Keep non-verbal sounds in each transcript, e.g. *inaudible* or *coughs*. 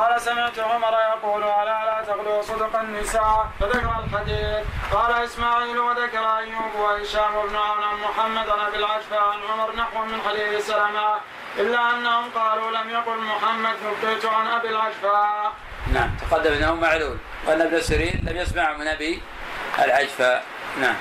قال سمعت عمر يقول ألا لا تغلو صدق النساء؟ فذكر الحديث. قال إسماعيل وذكر أيوب وهشام بن عون عن محمد عن أبي العشفى عن عمر نحو من حديث سلمة إلا أنهم قالوا لم يقل محمد نبئت عن أبي العشفى. نعم تقدم إنه معلول. وأن ابن سيرين لم يسمع من أبي العجفى نعم.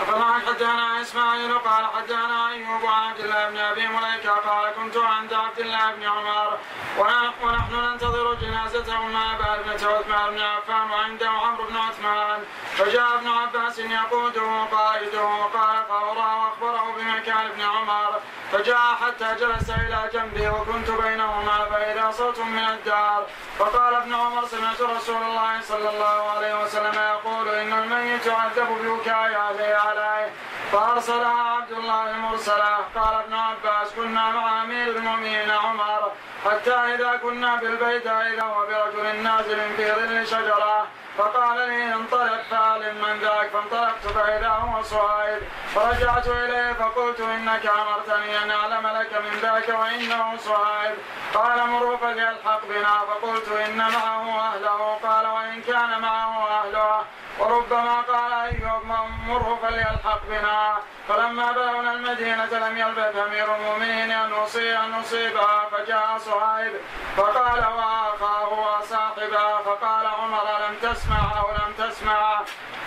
فطبعا حدثنا إسماعيل قال حدثنا أيوب عن عبد الله بن أبي مليكة قال كنت عند عبد الله بن عمر. ونحن ننتظر جنازته مع أبا ابنه عثمان بن عفان وعنده عمرو بن عثمان. فجاء ابن عباس يقوده قائده قال فوراه وأخبره بمكان ابن عمر. فجاء حتى جلس إلى جنبي وكنت بينهما فإذا صوت من الدار. فقال ابن عمر سمعت رسول الله صلى الله عليه وسلم يقول إن الميت يعذب ببكاء اهله عليه فارسلها عبد الله مرسلا. قال ابن عباس كنا مع أمير المؤمنين عمر. حتى إذا كنا بالبيت إذا هو برجل نازل في ظل شجرة. فقال لي انطلق فأعلم من ذاك. فانطلقت فإذا هو صهيب فرجعت إليه فقلت إنك أمرتني أن أعلم لك من ذاك وإنه صهيب قال مروا فليلحق بنا. فقلت إن معه أهله. قال وإن كان معه أهله. وربما قال ايوب مره فليلحق بنا. فلما بلغنا المدينة لم يلبث أمير المؤمنين أن نصيب أن نصيبها فجاء صهيب فقال وأخاه وصاحبه فقال عمر لم تسمع أو لم تسمع؟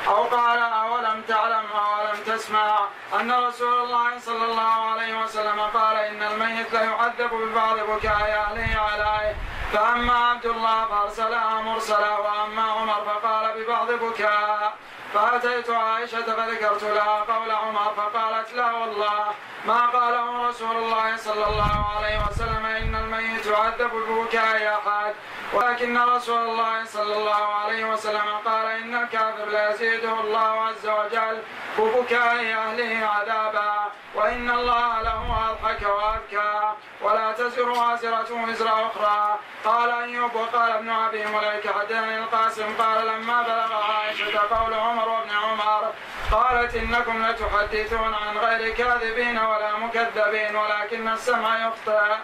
أو قال أولم تعلم أولم تسمع؟ أن رسول الله صلى الله عليه وسلم قال إن الميت ليعذب ببعض بكاء أهله عليه. فأما عبد الله فأرسلها مرسلا وأما عمر فقال ببعض بكاء. فأتيت عائشة فذكرت لها قول عمر فقالت لا والله ما قاله رسول الله صلى الله عليه وسلم إن الميت يعذب ببكاء أحد. ولكن رسول الله صلى الله عليه وسلم قال إن الكافر ليزيده الله عز وجل. ببكاء أهله عذابا وإن الله له أضحك وأبكى. ولا تزر وازرة وزر أخرى. قال أيوب وقال ابن أبي مليكة حدثني القاسم قال لما بلغ عائشة قول عمر وابن عمر قالت إنكم لتحدثون عن غير كاذبين ولا مكذبين ولكن السمع يخطئ.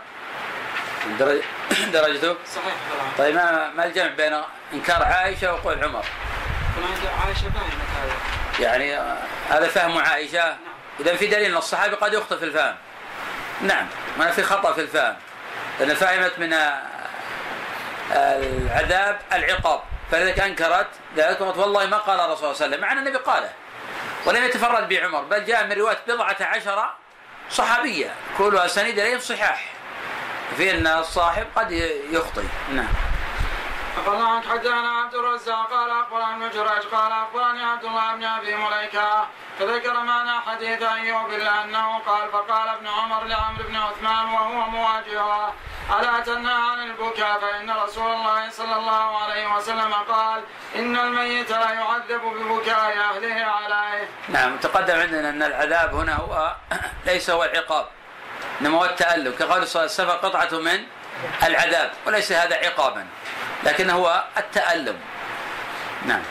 *coughs* درجته؟ صحيح طيب ما ما الجمع بين إنكار عائشة وقول عمر؟ عائشة فهمت هذا يعني هذا فهم عائشة. نعم. اذا في دليل أن الصحابي قد يخطئ في الفهم. نعم ما في خطأ في الفهم. لأن فهمت من العذاب العقاب. فلذلك أنكرت ذلك والله ما قال الرسول صلى الله عليه وسلم مع أن النبي قاله. ولم يتفرد بعمر بل جاء من رواية بضعة عشر صحابية. كلها سنيد إليهم صحاح. في أن الصاحب قد يخطئ. نعم. عنك حدثنا عبد الرزاق قال اخبرنا ابن جريج قال اخبرني عبد الله بن أبي مليكة. فذكر معنا حديث ايوب الا انه قال فقال ابن عمر لعمرو بن عثمان وهو مواجهه ألا تنهى عن البكاء؟ فإن رسول الله صلى الله عليه وسلم قال إن الميت لا يعذب ببكاء أهله عليه. نعم تقدم عندنا أن العذاب هنا هو *clears throat* ليس هو العقاب إنما هو التالم كقول صلى الله عليه وسلم قطعة من العذاب وليس هذا عقابا لكن هو التألم. نعم.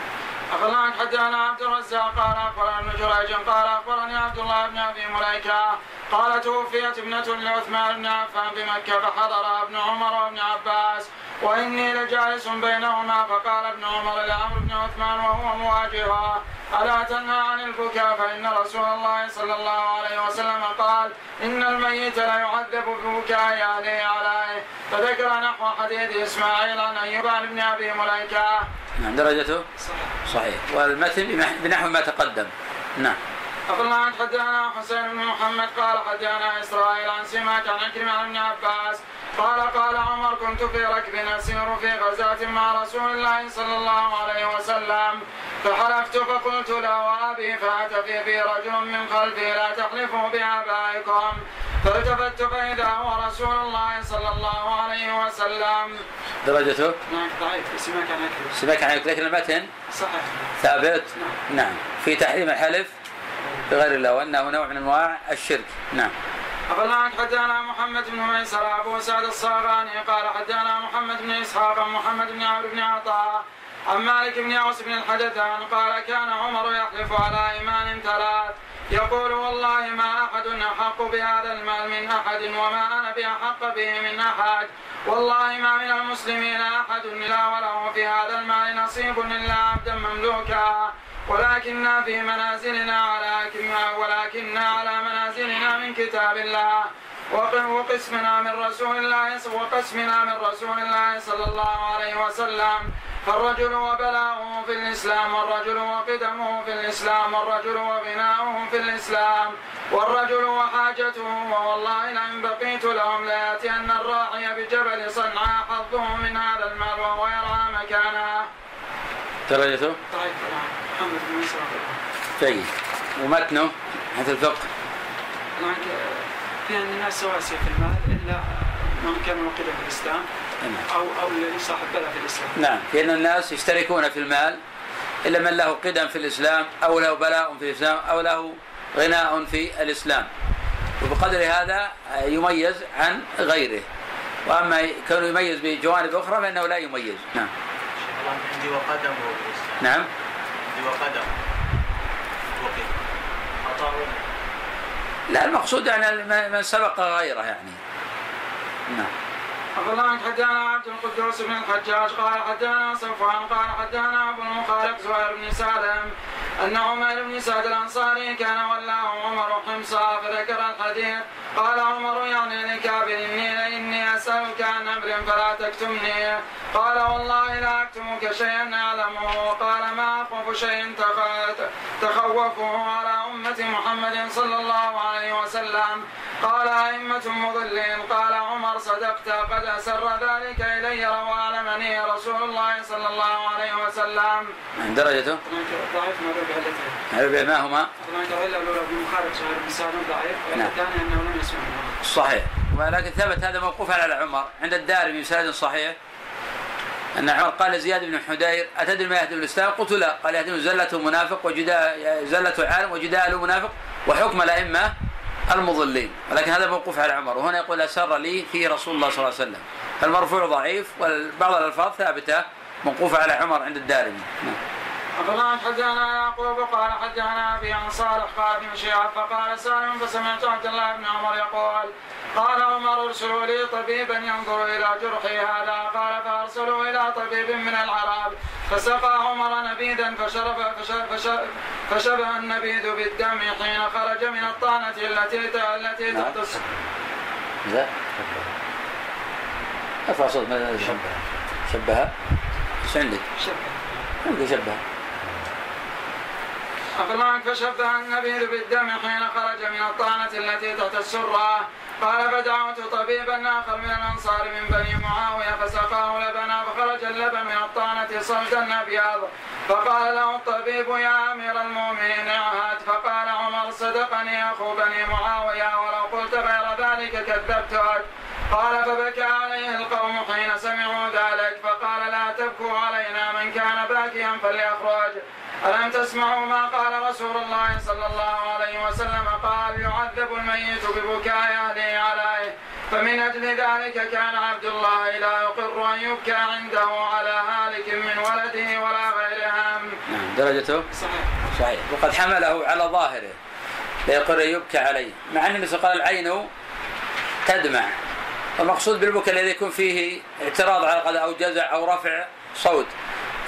أخبرنا حدثنا عبد الرزاق قال أخبرنا ابن جريج قال أخبرني عبد الله بن أبي مليكة. قال توفيت ابنة لعثمان بن عفان بمكة فحضر ابن عمر وابن عباس. وإني لجالس بينهما فقال ابن عمر لعمرو بن عثمان وهو مواجهها ألا تنهى عن البكاء؟ فإن رسول الله صلى الله عليه وسلم قال إن الميت لا يعذب ببكاء أهله عليه. فذكر نحو حديث إسماعيل عن أيوب عن ابن أبي مليكة. نعم درجته؟ صحيح. صحيح والمتن بنحو ما تقدم. نعم. أقول عن حدثنا حسين بن محمد قال حدثنا إسرائيل عن سماك عن عكرمة عن ابن عباس قال قال عمر كنت في ركب أسير في غزاة مع رسول الله صلى الله عليه وسلم فحلفت فقلت له وأبي فأتفي بي رجل من خلفي لا تحلفوا بآبائكم. فالتفت فإذا هو رسول الله صلى الله عليه وسلم. درجته؟ نعم ضعيف. سماك عن سماك عن لكن المتن؟ صحيح. ثابت؟ نعم, نعم. في تحريم الحلف؟ بغير الله. وأنه نوع من أنواع الشرك. نعم. أخبرنا حدثنا محمد بن ميسر أبو سعد الصاغاني قال حدثنا محمد بن إسحاق محمد بن عمرو بن عطاء عن مالك بن أوس بن الحدثان قال كان عمر يحلف على إيمان ثلاث. يقول والله ما أحد أحق بهذا المال من أحد وما أنا بأحق به من أحد. والله ما من المسلمين أحد إلا وله في هذا المال نصيب إلا عبدا مملوكا. ولكننا في منازلنا على ولكننا على منازلنا من كتاب الله. وقسمنا من رسول الله وقسمنا من رسول الله صلى الله عليه وسلم. فالرجل وبلاؤه في الإسلام والرجل وقدمه في الإسلام والرجل وغناؤه في الإسلام والرجل وحاجته ووالله لئن بقيت لهم ليأتين الراعي بجبل صنعاء حظه من هذا المال وهو يرعى مكانه. درجته؟ طيب محمد بن جيد ومتنه حيث الفقه؟ في أن الناس سواسية في المال إلا من كان موقدا في الإسلام نعم. أو أو صاحب بلد في الإسلام. نعم. في أن الناس يشتركون في المال إلا من له قدم في الإسلام أو له بلاء في الإسلام أو له غناء في الإسلام. وبقدر هذا يميز عن غيره. وأما كونه يميز بجوانب أخرى فإنه لا يميز. نعم. عندي وقدم نعم. عندي وقدم. لا المقصود يعني من سبق غيره يعني. نعم. الله حدانا عبد القدوس بن الحجاج قال حدانا صفوان قال حدانا ابو المخالق زهير بن سالم أن عمر بن سعد الأنصاري كان ولاه عمر حمصا فذكر الحديث قال عمر يعني لكابر إني اني أسألك عن أمر فلا تكتمني. قال والله لا أكتمك شيئا أعلمه. وقال ما اخوف شيء تخوفه على أمة محمد صلى الله عليه وسلم. قال أئمة مضلين قال عمر صدقت قد أسر ذلك إلي واعلمني رسول الله صلى الله عليه وسلم. درجته؟ ضعيف ما ما هما؟ لم صحيح ولكن ثبت هذا موقوفا على عمر عند الدارمي بسند صحيح أن عمر قال لزياد بن حدير أتدري ما يهدم الإسلام؟ قلت لا قال يهدم زلة منافق وجداء زلة عالم وجداء منافق وحكم الأئمة المضلين. ولكن هذا موقوف على عمر. وهنا يقول أسر لي فيه رسول الله صلى الله عليه وسلم. فالمرفوع ضعيف وبعض الألفاظ ثابتة موقوفة على عمر عند الدارمي. نعم. أخبرنا حدثنا يعقوب قال حدثنا أبي عن صالح قال بن شهاب فقال سالم فسمعت عبد الله بن عمر يقول قال عمر ارسلوا لي طبيبا ينظر إلى جرحي هذا قال فأرسلوا إلى طبيب من العرب فسقى عمر نبيذا فشرب فشبه النبيذ بالدم حين خرج من الطعنة التي التي. تختص لا. ارفع صوت شبه. شبه. إيش عندك؟ شبه. عندي شبه. أخلاق فشبه النبيذ بالدم حين خرج من الطعنة التي تحت السرة. قال فدعوت طبيبا آخر من الأنصار من بني معاوية فسقاه لبنا فخرج اللبن من الطعنة صلدا أبيض. فقال له الطبيب يا أمير المؤمنين اعهد. فقال عمر صدقني أخو بني معاوية ولو قلت غير ذلك كذبتك قال فبكى عليه القوم حين سمعوا ذلك. فقال لا تبكوا علينا من كان باكيا فليخرج. ألم تسمعوا ما قال رسول الله صلى الله عليه وسلم؟ قال يعذب الميت ببكاء أهله عليه فمن أجل ذلك كان عبد الله لا يقر أن يبكى عنده على هالك من ولده ولا غيرهم نعم درجته؟ صحيح. صحيح وقد حمله على ظاهره لا يقر أن يبكى عليه مع أن النبي قال العين تدمع. المقصود بالبكاء الذي يكون فيه اعتراض على القضاء أو جزع أو رفع صوت.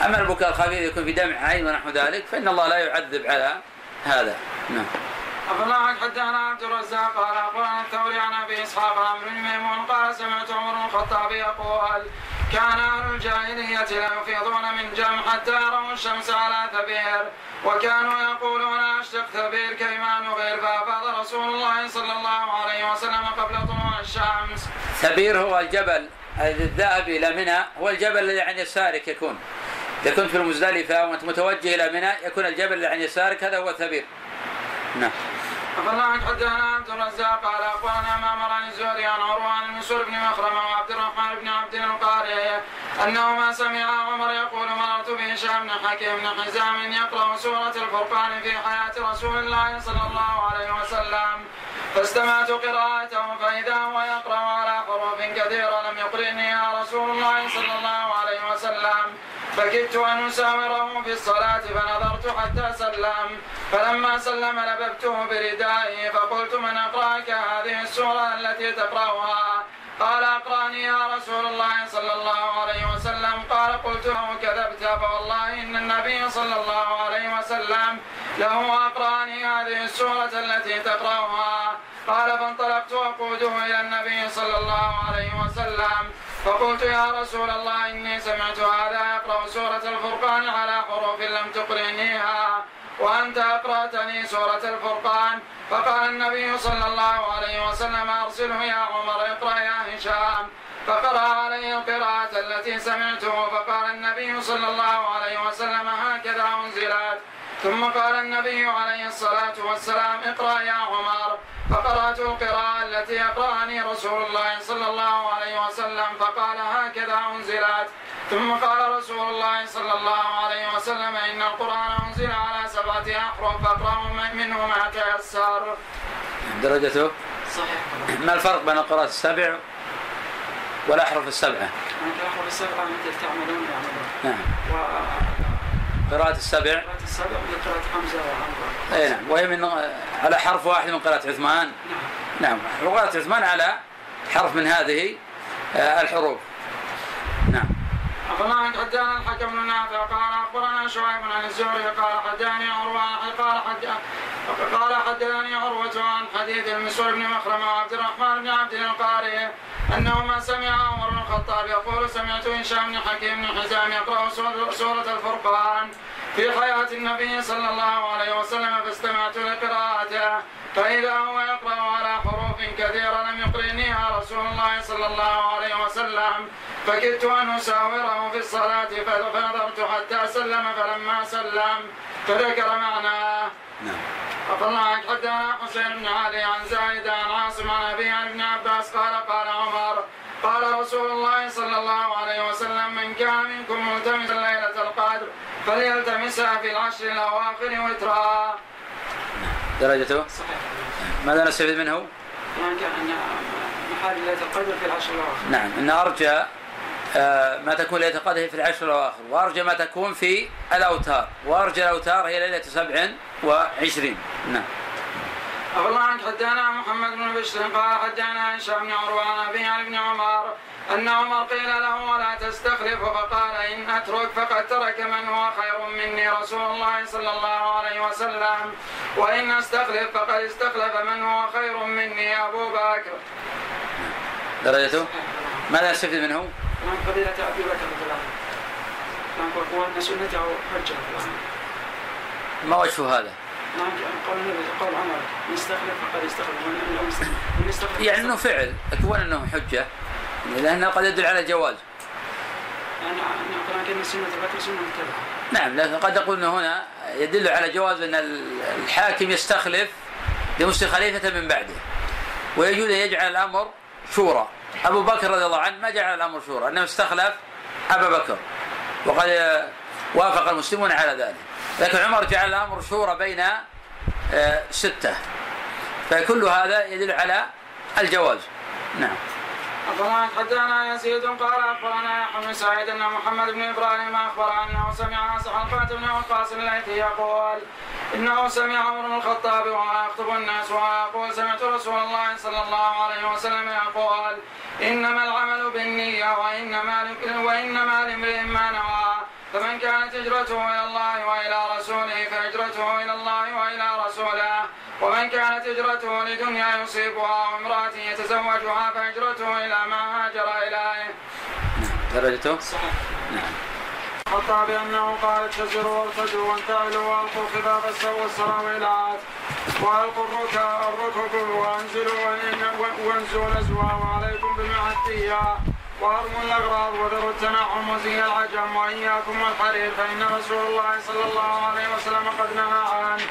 أما البكاء الخفيف يكون في دمع عين ونحو ذلك فإن الله لا يعذب على هذا. نعم. أخبرنا حدثنا عبد الرزاق قال أخبرنا الثوري عن أبي إسحاق عمرو بن ميمون قال سمعت عمر بن الخطاب يقول كان أهل الجاهلية لا يفيضون من جم حتى يروا الشمس على ثبير وكانوا يقولون أشتق ثبير كيما نغير فأفاض رسول الله صلى الله عليه وسلم قبل طلوع الشمس. ثبير هو الجبل الذهب إلى منى هو الجبل الذي عن يسارك يكون. إذا كنت في المزدلفة وأنت متوجه إلى منى يكون الجبل اللي عن يسارك هذا هو ثبير نعم. أخبرنا حدثنا عبد الرزاق قال أخبرنا ما عن الزهري عن عروة عن المسور بن مخرمة وعبد الرحمن بن عبد القاري أنهما سمع عمر يقول مررت بهشام بن حكيم بن حزام يقرأ سورة الفرقان في حياة رسول الله صلى الله عليه وسلم فاستمعت قراءته فإذا هو يقرأ على حروف كثيرة لم يقرئني رسول الله صلى الله فكدت أن أسامره في الصلاة فنظرت حتى سلم. فلما سلم لببته بردائي فقلت من أقرأك هذه السورة التي تقرأها؟ قال أقرأني يا رسول الله صلى الله عليه وسلم. قال قلت له كذبت فوالله إن النبي صلى الله عليه وسلم له أقرأني هذه السورة التي تقرأها. قال فانطلقت أقوده إلى النبي صلى الله عليه وسلم. فقلت يا رسول الله إني سمعت هذا يقرأ سورة الفرقان على حروف لم تقرئنيها وأنت أقرأتني سورة الفرقان فقال النبي صلى الله عليه وسلم أرسله يا عمر اقرأ يا هشام. فقرأ عليه القراءة التي سمعته فقال النبي صلى الله عليه وسلم هكذا أنزلت. ثم قال النبي عليه الصلاة والسلام اقرأ يا عمر. فقرأت القراءة التي يقرأني رسول الله صلى الله عليه وسلم فقال هكذا أنزلت. ثم قال رسول الله صلى الله عليه وسلم إن القرآن أنزل على سبعة أحرف فاقرأوا منه ما تيسر. درجته صحيح. ما الفرق بين القراءات السبع والأحرف السبعة؟ يعني كأحرف السبعة مثل تعملون يعملون نعم. وقراءة قراءة السبع؟ السبع مثل قراءة حمزة وعمرو. أي نعم. وهي من على حرف واحد من قراءة عثمان. نعم. وقراءة عثمان على حرف من هذه آه، الحروف. نعم. أخبرنا عن حدان الحكم بن نافع قال أخبرنا شعيب عن الزهري قال حداني عروة قال حد قال حداني عروة عن حديث المسور بن مخرمة وعبد الرحمن بن عبد القاري أنهما سمع عمر بن الخطاب يقول سمعت هشام بن حكيم بن حزام يقرأ سورة الفرقان في حياة النبي صلى الله عليه وسلم فاستمعت لقراءته فإذا هو يقرأ على حروف كثيرة لم يقرنيها رسول الله صلى الله عليه وسلم فكدت أن أساوره في الصلاة فنظرت حتى سلم فلما سلم فذكر معناه. نعم. عن حدثنا حسين بن علي عن زايد عن عاصم عن أبي عن ابن عباس قال قال عمر قال رسول الله صلى الله عليه وسلم من كان منكم ملتمسا ليلة القدر فليلتمسها في العشر الأواخر وترا. درجته؟ صحيح. ماذا نستفيد منه؟ يعني كان محل ليلة القدر في العشر الأواخر. نعم إن أرجى ما تكون ليلة القدر في العشر الأواخر. وأرجى ما تكون في الأوتار. وأرجى الأوتار هي ليلة سبع وعشرين. نعم. أخبرنا عن حدانا محمد بن بشر. قال حدانا هشام بن عروة عن أبي عن ابن عمر أن عمر قيل له ولا تستخلف فقال إن أترك فقد ترك من هو خير مني رسول الله صلى الله عليه وسلم. وإن أستخلف فقد استخلف من هو خير مني أبو بكر. درجته؟ ماذا نستفيد منه؟ من قبيلة أبي بكر رضي الله عنه وأن سنته حجة. ما وجه هذا؟ قول قول عمر. من استخلف فقد استخلف. من استخلف يعني إنه فعل. اكون إنه حجة. لأنه قد يدل على البكر متبعة نعم لكن قد يقول إنه هنا يدل على جواز إن الحاكم يستخلف لمسلم خليفه من بعده. ويجوز أن يجعل الأمر شورى. أبو بكر رضي الله عنه ما جعل الأمر شورى أنه استخلف أبا بكر وقد وافق المسلمون على ذلك. لكن عمر جعل الأمر شورى بين آه، ستة. فكل هذا يدل على الجواز. نعم. أخبرنا حدثنا يزيد قال أخبرنا يحيى بن سعيد أن محمد بن إبراهيم أخبر أنه سمع حلقة بن وقاص الليثي يقول إنه سمع عمر بن الخطاب وهو يخطب الناس وهو يقول سمعت رسول الله صلى الله عليه وسلم يقول إنما العمل بالنية وإنما وإنما لامرئ ما نوى. فمن كانت هجرته إلى الله وإلى رسوله فهجرته إلى الله وإلى رسوله. ومن كانت هجرته لدنيا يصيبها وامرأة يتزوجها فهجرته إلى ما هاجر إليه. درجته صحيح. نعم حتى بأنه قال اتزروا وارتجوا وانتعلوا وألقوا خفاف السوء والسراويلات وألقوا الركع الركب وأنزلوا وإن- وانزوا الأزواء وعليكم بالمعدية وأرموا الأغراض وذروا التنعم وزي العجم وإياكم والحرير فإن رسول الله صلى الله عليه وسلم قد نهى عنه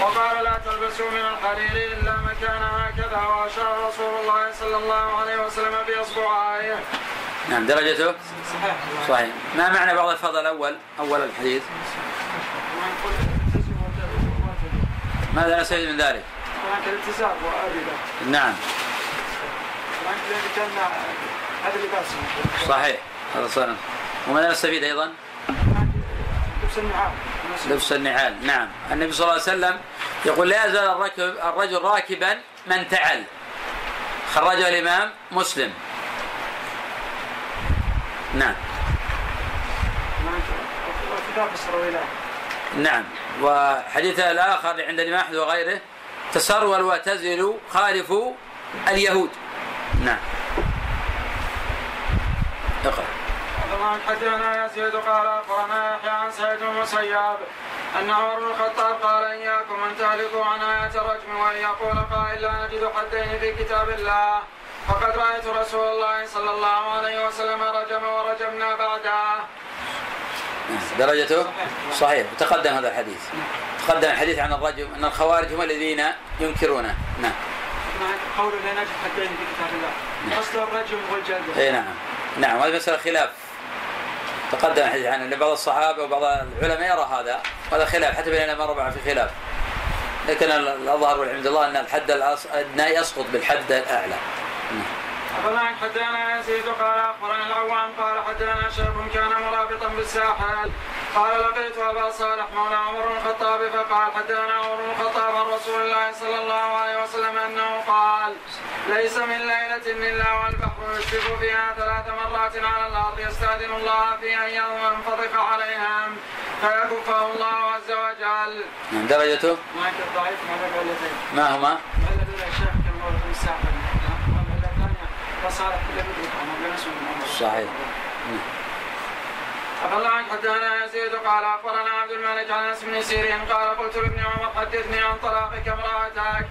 وقال لا تلبسوا من الحرير إلا مكان هكذا وأشار رسول الله صلى الله عليه وسلم باصبعائه. نعم درجته؟ صحيح. صحيح. ما معنى بعض الفضل؟ الأول أول الحديث. ماذا نستفيد من ذلك؟ هناك الالتزام نعم. هناك كان هذا لباس صحيح. هذا صنع وماذا نستفيد أيضا؟ لبس النعال. لبس النعال. نعم. النبي صلى الله عليه وسلم يقول لا يزال الركب الرجل راكبا من تعل. خرجه الإمام مسلم. نعم. نعم. وحديث الآخر عند الإمام أحمد وغيره تسرول وتزل خالفوا اليهود. نعم. اقرأ طبعا حدثنا يزيد قال أخبرنا يحيى عن سعيد بن المسيب أن عمر بن الخطاب قال إياكم أن تهلكوا عن ايات الرجم وأن يقول قائل لا نجد حدين في كتاب الله. فقد رأيت رسول الله صلى الله عليه وسلم رجم ورجمنا بعده. درجته؟ صحيح. تقدم هذا الحديث. تقدم الحديث عن الرجم أن الخوارج هم الذين ينكرونه. نعم. قول لا نجد حدين في كتاب الله. أصل الرجم والجلد. إي نعم. نعم هذه مسألة خلاف. تقدم الحديث عنه إن بعض الصحابة وبعض العلماء يرى هذا. هذا خلاف حتى بين الأئمة الأربعة في خلاف. لكن الأظهر والعند الله أن الحد الأدنى يسقط بالحد الأعلى. أخبرنا حدثنا يزيد قال أخبرنا العوام قال حدثنا شيخ كان مرابطا بالساحل. قال لقيت أبا صالح مولى عمر بن الخطاب فقال حدثنا عمر بن الخطاب عن رسول الله صلى الله عليه وسلم أنه قال ليس من ليلة إلا والبحر يشرف فيها ثلاث مرات على الأرض يستأذن الله في أن ينفضح عليهم فيكفه الله عز وجل. نعم درجته ما ضعيف ما ما هما؟ الذي الشيخ كان مرابط بالساحل فصالح كله يدرك عنه صحيح الله عنك حدثنا يزيد قال أخبرنا عبد الملك عن أنس بن سيرين قال قلت لابن عمر حدثني عن طلاقك امرأتك.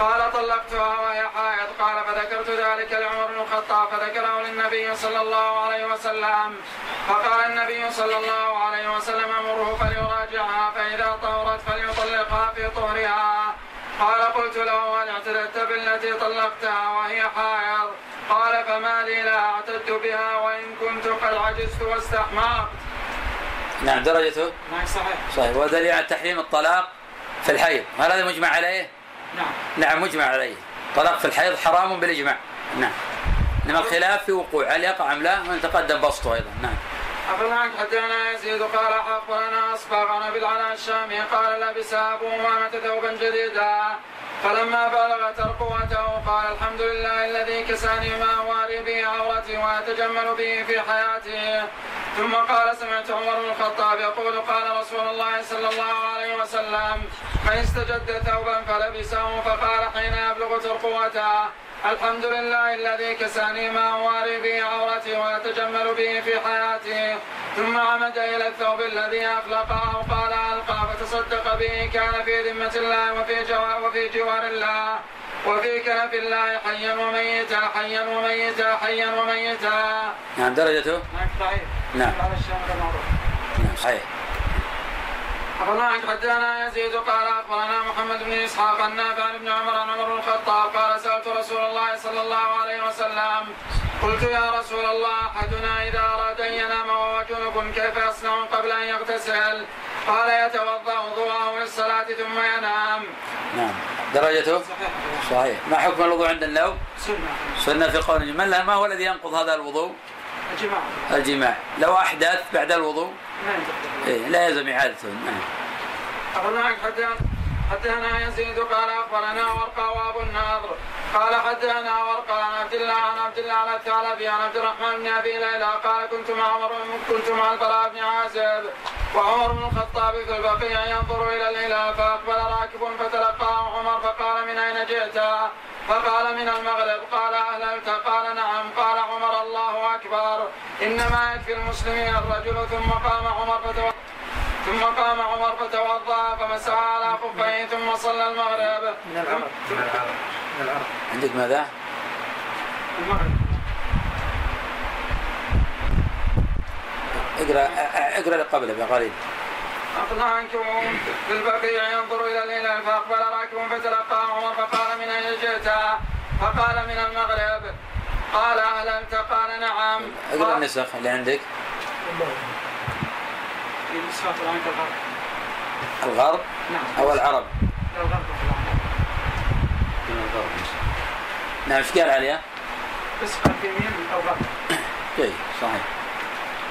قال طلقتها وهي حائض. قال فذكرت ذلك لعمر بن الخطاب فذكره للنبي صلى الله عليه وسلم. فقال النبي صلى الله عليه وسلم أمره فليراجعها فإذا طهرت فليطلقها في طهرها. قال قلت له هل اعتدت بالتي طلقتها وهي حائض؟ قال فما لي لا اعتدت بها وان كنت قد عجزت واستحمقت. نعم درجته نعم صحيح. صحيح ودليل على تحريم الطلاق في الحيض، هل هذا مجمع عليه؟ نعم. نعم مجمع عليه. طلاق في الحيض حرام بالإجماع. نعم. إنما الخلاف في وقوع هل يقع أم لا؟ ونتقدم بسطه أيضا، نعم. أخبرنا حدثنا يزيد قال أخبرنا أصبغ عن أبي العلاء الشامي قال لبس أبو أمامة ثوبا جديدا فلما بلغ ترقوته قال الحمد لله الذي كساني ما أواري به عورتي وأتجمل به في حياتي. ثم قال سمعت عمر بن الخطاب يقول قال رسول الله صلى الله عليه وسلم من استجد ثوبا فلبسه فقال حين يبلغ ترقوته الحمد لله الذي كساني ما أواري به عورتي وأتجمل به في حياتي ثم عمد إلى الثوب الذي أخلقه وقال ألقى فتصدق به كان في ذمة الله وفي جوار, وفي جوار الله وفي كنف الله حيا وميتا حيا وميتا حيا وميتا. نعم درجته؟ نعم صحيح. نعم. نعم صحيح. أخبرنا عن حدثنا يزيد قال أخبرنا محمد بن إسحاق النافع عن ابن عمر عن عمر الخطاب قال سألت رسول الله صلى الله عليه وسلم قلت يا رسول الله أحدنا إذا أراد أن ينام وهو جنب كيف يصنع قبل أن يغتسل؟ قال يتوضأ وضوءه للصلاة ثم ينام. نعم. درجته؟ صحيح. صحيح. ما حكم الوضوء عند النوم؟ سنة. سنة في قول من ما هو الذي ينقض هذا الوضوء؟ الجماع. الجماع. لو أحدث بعد الوضوء؟ إيه لا يلزم إعادته نعم أخبرنا حدثنا يزيد قال أخبرنا ورقة وأبو النضر. قال حدثنا ورقة عن عبد الله عن عبد الله عن الثعلبي عن عبد الرحمن بن أبي ليلى. قال كنت مع عمر كنت مع البراء بن عازب وعمر بن الخطاب في البقيع ينظر إلى الهلال فأقبل راكب فتلقاه عمر فقال من أين جئت؟ فقال من المغرب. قال أهللت. قال نعم. قال عمر الله أكبر. إنما يكفي المسلمين الرجل ثم قام عمر فتوضأ ثم قام عمر فتوضأ فمسح على خفيه ثم صلى المغرب. من العرب. من العرب. من العرب. عندك ماذا؟ اقرأ اقرأ اللي قبله بقليل أقنع عنكم في البقيع ينظر إلى الهلال فأقبل راكب فتلقى عمر فقال من أين جئت؟ فقال من المغرب. قال أهللت قال نعم. اقرأ النسخ اللي عندك. كالغرب. الغرب؟ نعم. أو العرب؟ الغرب نعم إيش قال عليها؟ نسخة في يمين أو غرب. جيد صحيح.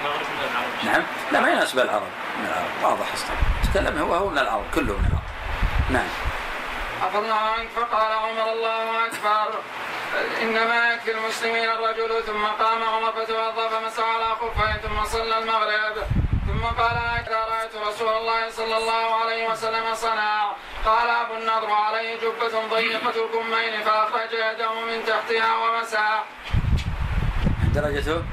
المغرب من العرب نعم. لا ما يناسب العرب من العرب. واضح أصلا. تكلم هو هو من العرب. كله من العرب. نعم. الله عنك فقال عمر الله أكبر. إنما يكفي المسلمين الرجل ثم قام عمر فتوضأ فمسح على خفيه ثم صلى المغرب. ثم قال هكذا رأيت رسول الله صلى الله عليه وسلم صنع. قال أبو النضر عليه جبة ضيقة الكمين فأخرج يده من تحتها ومسح درجته؟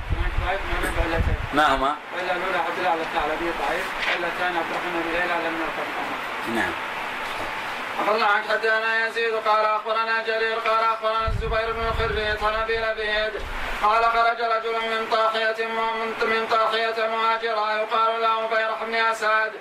علتين ما هما؟ الا الاولى عبد الله الثعلبي ضعيف الا الثاني عبد الرحمن بن ليلى لم يرفع نعم. أخبرنا عن حدثنا يزيد قال أخبرنا جرير قال أخبرنا الزبير بن الخريط عن أبي لبيد. قال خرج رجل من طاحية من طاحية مهاجرة يقال له بيرح بن أسد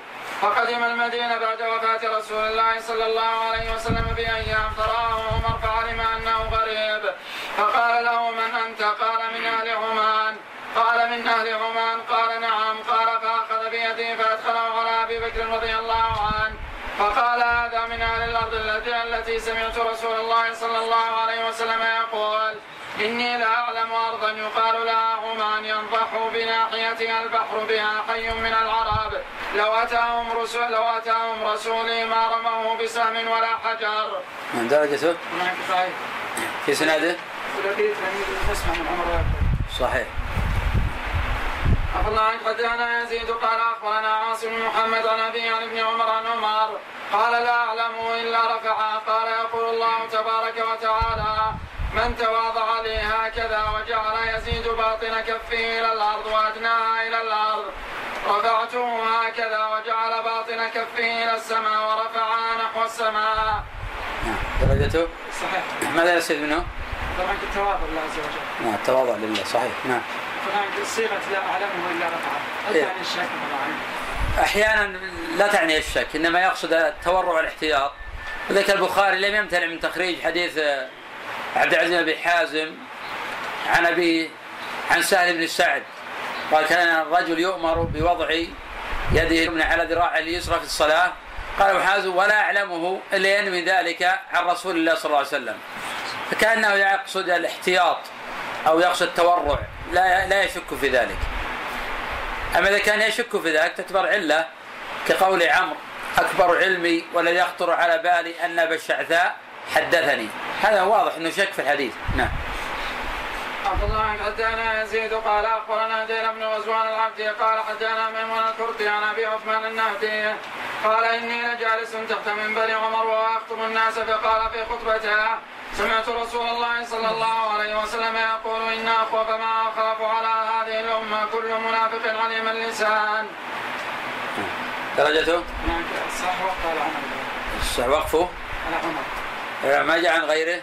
فقدم المدينة بعد وفاة رسول الله صلى الله عليه وسلم بأيام فرآه عمر فعلم أنه غريب. فقال له من أنت؟ قال من أهل عمان. قال من أهل عمان. قال نعم. قال فأخذ بيده فأدخله على أبي بكر رضي الله عنه. فقال هذا من أهل الأرض التي التي سمعت رسول الله صلى الله عليه وسلم يقول إني لاعلم أرضا يقال لها عمان ينضح بناحيتها البحر بها حي من العرب. لو أتاهم رسول لو أتاهم رسولي ما رموه بسهم ولا حجر. من درجته في سناده. صحيح. عن حدثنا يزيد قال أخبرنا عاصم محمد عن أبي عن ابن عمر عن عمر قال لا أعلمه إلا رفعه قال يقول الله تبارك وتعالى من تواضع لي هكذا وجعل يزيد باطن كفه إلى الأرض وأدناها إلى الأرض رفعته هكذا وجعل باطن كفه إلى السماء ورفعها نحو السماء. درجته؟ صحيح. ماذا يستفيد منه؟ طبعا التواضع لله عز وجل. نعم التواضع لله صحيح نعم. فهناك صيغة لا أعلمه إلا رفعه إيه. الثاني الشك طبعا أحيانا لا تعني الشك إنما يقصد التورع والاحتياط. وذلك البخاري لم يمتنع من تخريج حديث آه، عبد العزيز بن أبي حازم عن أبي عن سهل بن سعد. قال كان الرجل يؤمر بوضع يده اليمنى على ذراعه اليسرى في الصلاة. قال ابو حازم ولا أعلمه إلا ينوي ذلك عن رسول الله صلى الله عليه وسلم. فكأنه يقصد الاحتياط أو يقصد التورع. لا لا يشك في ذلك. أما إذا كان يشك في ذلك تعتبر علة. كقول عمرو أكبر علمي والذي يخطر على بالي أن أبا الشعثاء حدثني. هذا واضح أنه شك في الحديث. نعم. عبد الله بن حدانا يزيد قال أخبرنا جيل بن غزوان العبدي قال حدانا ميمون الكردي عن أبي عثمان النهدي. قال إني لجالس تحت منبر عمر وأخطب الناس فقال في خطبته سمعت رسول الله صلى الله عليه وسلم يقول إن أخوف ما أخاف على هذه الأمة كل منافق عليم اللسان. درجته؟ هناك الصح وقال عمر. الصح وقفه؟ على عمر. ما جاء عن غيره؟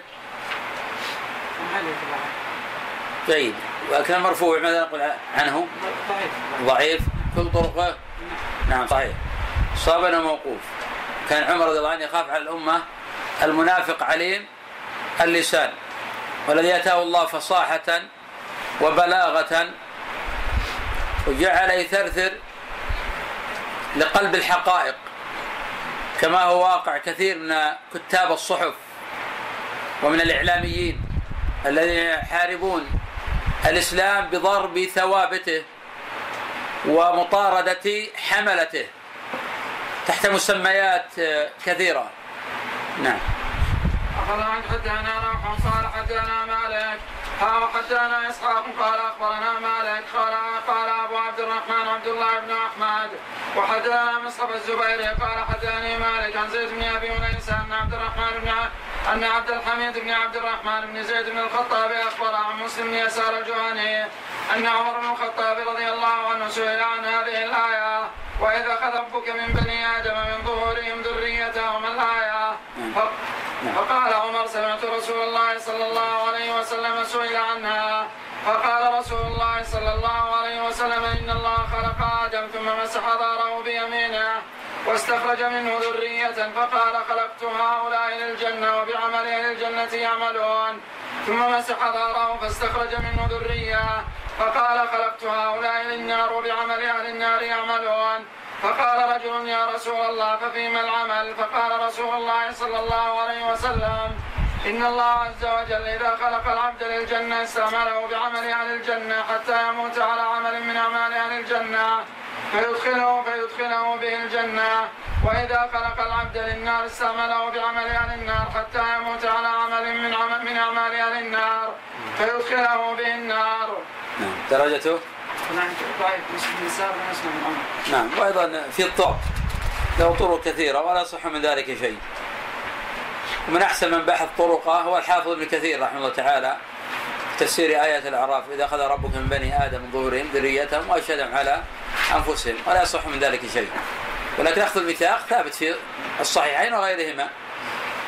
جيد. وكان مرفوع ماذا نقول عنه؟ ضعيف. ضعيف. كل طرقه؟ نعم. صحيح. صابنا موقوف. كان عمر رضي الله عنه يخاف على الأمة. المنافق عليم. اللسان والذي أتاه الله فصاحة وبلاغة وجعل يثرثر لقلب الحقائق كما هو واقع كثير من كتاب الصحف ومن الإعلاميين الذين يحاربون الإسلام بضرب ثوابته ومطاردة حملته تحت مسميات كثيرة. نعم. أخذ عن حدانا روح قال حدانا مالك. ها حدانا إسحاق قال أخبرنا مالك. قال قال أبو عبد الرحمن عبد الله بن أحمد. وحدانا مصعب الزبيري قال حداني مالك عن زيد بن أبي أنيس أن عبد الرحمن بن أن عبد الحميد بن عبد الرحمن بن زيد بن الخطاب أخبر عن مسلم بن يسار الجهني أن عمر بن الخطاب رضي الله عنه سئل عن هذه الآية. وإذ أخذ ربك من بني آدم من ظهورهم ذريتهم الآية ف- فقال عمر سمعت رسول الله صلى الله عليه وسلم سئل عنها. فقال رسول الله صلى الله عليه وسلم إن الله خلق آدم ثم مسح ظهره بيمينه واستخرج منه ذرية فقال خلقت هؤلاء للجنة وبعمل أهل الجنة يعملون. ثم مسح ظهره فاستخرج منه ذرية. فقال خلقت هؤلاء للنار وبعمل أهل النار يعملون. فقال رجل يا رسول الله ففيما العمل؟ فقال رسول الله صلى الله عليه وسلم إن الله عز وجل إذا خلق العبد للجنة استعمله بعمل أهل الجنة حتى يموت على عمل من أعمال أهل الجنة. فيدخله فيدخله به الجنة. وإذا خلق العبد للنار استعمله بعمل أهل النار حتى يموت على عمل من عمل من أعمال أهل النار. فيدخله به النار. نعم. درجته؟ نعم. عمر. نعم. وأيضا في الضعف له طرق كثيرة ولا يصح من ذلك شيء. ومن أحسن من بحث طرقه هو الحافظ ابن كثير رحمه الله تعالى في تفسير آية الأعراف إذا أخذ ربك من بني آدم من ظهورهم ذريتهم وأشهدهم على أنفسهم ولا يصح من ذلك شيء. ولكن أخذ الميثاق ثابت في الصحيحين وغيرهما.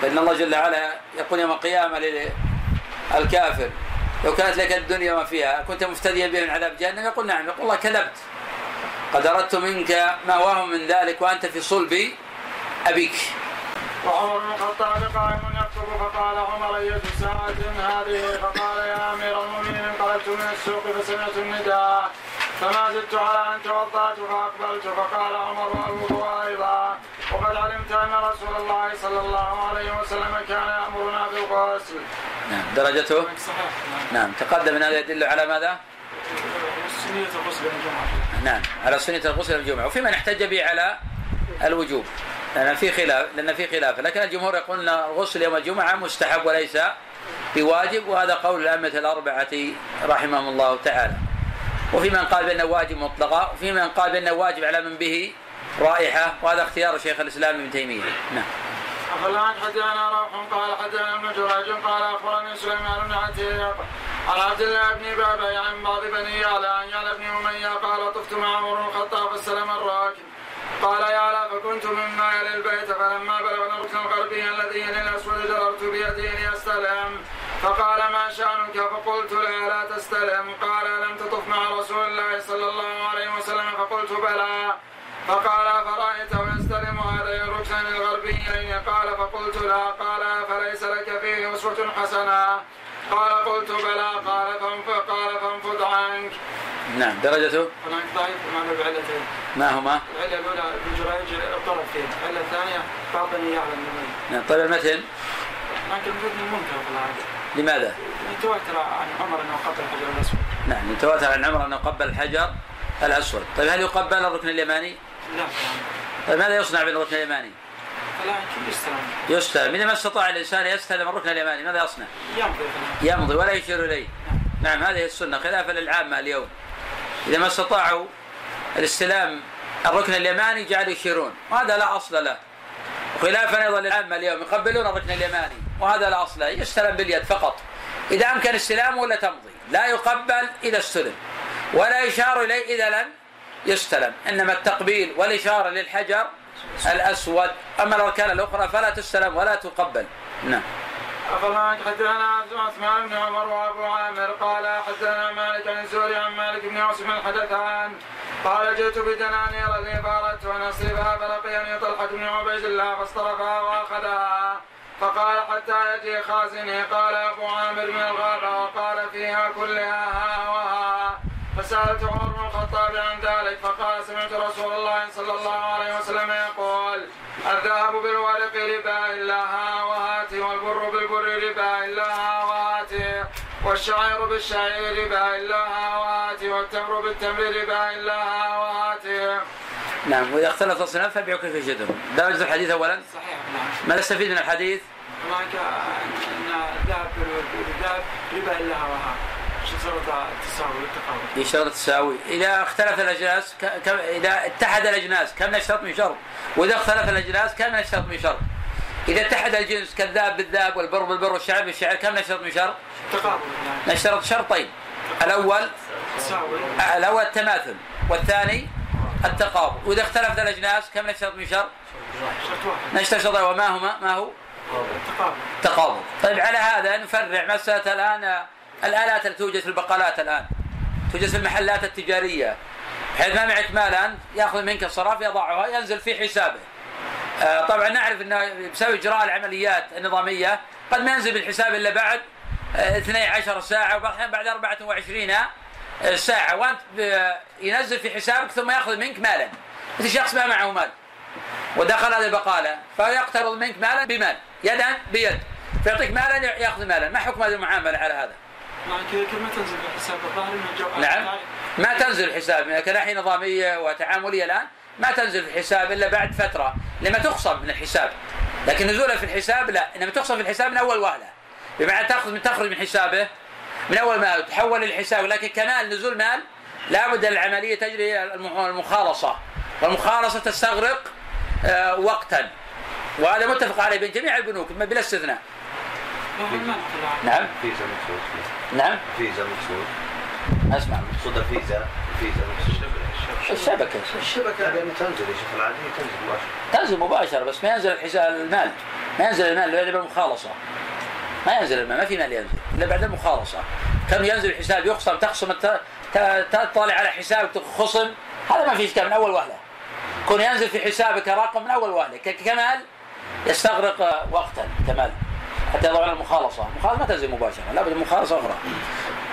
فإن الله جل وعلا يقول يوم القيامة للكافر لو كانت لك الدنيا وما فيها كنت مفتديا به من عذاب جهنم؟ يقول نعم يقول الله كذبت. قد أردت منك ما وهم من ذلك وأنت في صلب أبيك. وعمر بن الخطاب قائم يكتب فقال عمر أية ساعة هذه؟ فقال يا أمير المؤمنين انقلبت من السوق فسمعت النداء. فما زدت على أن توضأت فأقبلت فقال عمر الوضوء أيضا وقد علمت أن رسول الله صلى الله عليه وسلم كان يأمرنا بالغسل. نعم درجته؟ صحيح. نعم. تقدم أن هذا يدل على ماذا؟ سنية الغسل الجمعة. نعم على سنة الغسل الجمعة. وفي من احتج به على الوجوب لأن في خلاف لأن في خلاف. لكن الجمهور يقول أن الغسل يوم الجمعة مستحب وليس بواجب وهذا قول الأئمة الأربعة رحمهم الله تعالى. وفي من قال بأنه واجب مطلقا وفي من قال بأنه واجب على من به رائحة وهذا اختيار شيخ الإسلام ابن تيمية. نعم. أخبرنا حدثنا روح قال حدثنا ابن جريج قال أخبرني سليمان بن عتيق عن عبد الله بن بابا عن بعض بني يعلى عن يعلى بن أمية قال طفت مع عمر بن الخطاب فاستلم الراكب. قال يعلى فكنت مما يلي البيت فلما بلغنا الركن الغربي الذي يلي الأسود جررت بيده ليستلم فقال ما شأنك؟ فقلت لا لا تستلم قال لم تطف مع رسول الله صلى الله عليه وسلم؟ فقلت بلى. فقال فرأيته يستلم هذين الركنين الغربيين قال فقلت لا. قال فليس لك فيه أسوة حسنة؟ قال قلت بلى. قال فانف قال فانفض عنك. نعم. درجته هناك ضعيف ومعنى بعلتين ما هما؟ العلة الأولى ابن جريج اضطرب فيه العلة الثانية بعض بني يعلم نعم. طيب المتن؟ لكن انه منكر في العادة. لماذا؟ يتواتر عن عمر إنه قبل الحجر الأسود. نعم يتواتر عن عمر أنه قبل الحجر الأسود. طيب هل يقبل الركن اليماني؟ لا. طيب ماذا يصنع بالركن اليماني؟ يمكن يستلم. يستلم. إذا ما استطاع الإنسان يستلم الركن اليماني ماذا يصنع؟ يمضي يمضي ولا يشير إليه. نعم هذه السنة خلافا للعامة اليوم. إذا ما استطاعوا الاستلام الركن اليماني جعلوا يشيرون. وهذا لا أصل له. وخلافا أيضا للعامة اليوم يقبلون الركن اليماني وهذا لا أصل له يستلم باليد فقط. إذا أمكن استلامه ولا تمضي لا يقبل إذا استلم ولا يشار إليه إذا لم يستلم. إنما التقبيل والإشارة للحجر الأسود. أما الأركان الأخرى فلا تستلم ولا تقبل. نعم. أخبرنا حدثنا عثمان بن عمر وأبو عامر؟ قال حدثنا مالك عن الزهري عن مالك بن عاصم الحدثان. قال جئت بدنانير لي فأردت أن أصرفها فلقيني طلحة بن عبيد الله فاصطرفها وأخذها. فقال حتى يجي خازني. قال أبو عامر من الغابة وقال فيها كلها ها وها. فسألت عمر بن الخطاب عن ذلك. فقال سمعت رسول الله صلى الله عليه وسلم يقول الذهب بالورق ربا إلا ها والبر ربا إلا ها وهاتي والشعير بالشعير ربا إلا ها وهاتي والتمر بالتمر ربا إلا ها وهاتي نعم وإذا اختلف الصنف فبيعوا كيف يشدهم درجة الحديث أولا؟ صحيح نعم. ماذا نستفيد من الحديث؟ هناك أن الذهب بالذهب ربا إلا هواها شجرة التساوي يشترط التساوي. إذا اختلف الأجناس ك- إذا اتحد الأجناس كم نشترط من شرط؟ وإذا اختلف الأجناس كم نشترط من شرط؟ إذا اتحد الجنس كالذهب بالذهب والبر بالبر والشعر بالشعر كم نشترط من شرط نشترط شرطين. الأول الأول التماثل والثاني التقابل. وإذا اختلفت الأجناس كم نشترط من شرط شرط واحد. نشترط شرطين. وما هما؟ ما هو؟ تقابل. طيب على هذا نفرع مسألة الآن الآلات التي توجد في البقالات الآن. توجد في المحلات التجارية. بحيث ما معك مالا يأخذ منك الصراف يضعها ينزل في حسابه. طبعا نعرف إنه بسبب إجراء العمليات النظامية قد ما ينزل بالحساب إلا بعد آه، 12 ساعة وبعض الأحيان بعد 24 ساعة. وأنت ينزل في حسابك ثم يأخذ منك مالا. مثل شخص ما معه مال. ودخل هذه البقالة. فيقترض منك مالا بمال. يدا بيد. فيعطيك مالا يأخذ مالا. ما حكم هذه المعاملة على هذا؟ مع كذا كلمة تنزل بالحساب الظاهر انه نعم. ما تنزل الحساب. كناحية نظامية وتعاملية الآن. ما تنزل في الحساب إلا بعد فترة لما تخصم من الحساب. لكن نزولها في الحساب لا إنما تخصم في الحساب من أول وهلة. بمعنى تأخذ من تخرج من حسابه من أول ما تحول للحساب. لكن كمال نزول مال لابد العملية تجري المخالصة. والمخالصة تستغرق آه، وقتا. وهذا متفق عليه بين جميع البنوك بلا استثناء. نعم. فيزا مقصود. نعم. فيزا مقصود. أسمع. مقصود الفيزا الفيزا مقصود. الشبكة. الشبكة. لما تنزل يا شيخ العادية تنزل مباشرة. تنزل مباشرة بس ما ينزل الحساب المال. ما ينزل المال إلا بالمخالصة ما ينزل المال ما في مال ينزل إلا بعد المخالصة. كم ينزل الحساب يخصم تخصم تطلع على حسابك خصم هذا ما في إشكال من أول وهلة. كون ينزل في حسابك رقم من أول وهلة. كمال يستغرق وقتا كمال. حتى يضع المخالصة. المخالصة ما تنزل مباشرة لابد من مخالصة أخرى.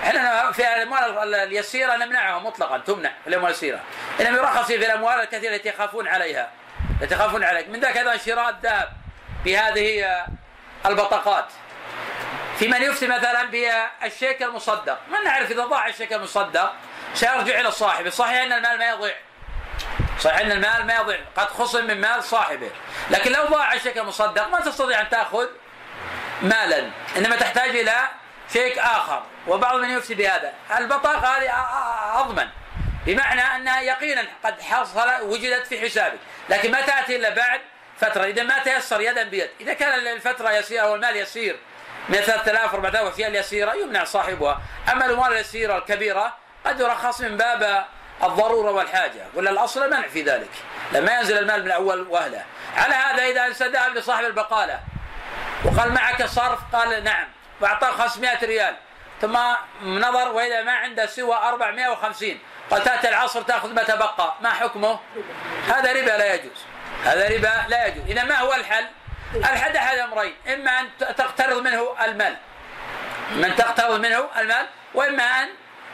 إحنا في الأموال اليسيرة نمنعها مطلقا تمنع في الأموال اليسيرة. انما يرخص في الأموال الكثيرة التي يخافون عليها التي يخافون عليها من ذاك أيضا شراء الذهب بهذه آه، البطاقات. في من يفتي مثلا بالشيك المصدق. من نعرف إذا ضاع الشيك المصدق سيرجع إلى صاحبه صحيح أن المال ما يضيع. صحيح أن المال ما يضيع. قد خصم من مال صاحبه. لكن لو ضاع الشيك المصدق ما تستطيع أن تأخذ مالا. إنما تحتاج إلى شيك آخر. وبعض من يفتي بهذا. البطاقة هذه أ- أ- أضمن. بمعنى أنها يقينا قد حصل وجدت في حسابك لكن ما تأتي إلا بعد فترة. إذا ما تيسر يدا بيد. إذا كان الفترة يسيرة والمال يسير من 3000 4000 والاشياء اليسيرة يمنع صاحبها. أما الأموال اليسيرة الكبيرة قد يرخص من باب الضرورة والحاجة. ولا الأصل منع في ذلك. لما ينزل المال من اول وهله على هذا إذا ذهب لصاحب البقالة. وقال معك صرف؟ قال نعم. وأعطاه 500 ريال. ثم نظر وإذا ما عنده سوى 450 قال تأتي العصر تأخذ ما تبقى. ما حكمه؟ هذا ربا لا يجوز. هذا ربا لا يجوز. إذا ما هو الحل؟ الحل أحد أمرين. إما أن تقترض منه المال. من تقترض منه المال وإما أن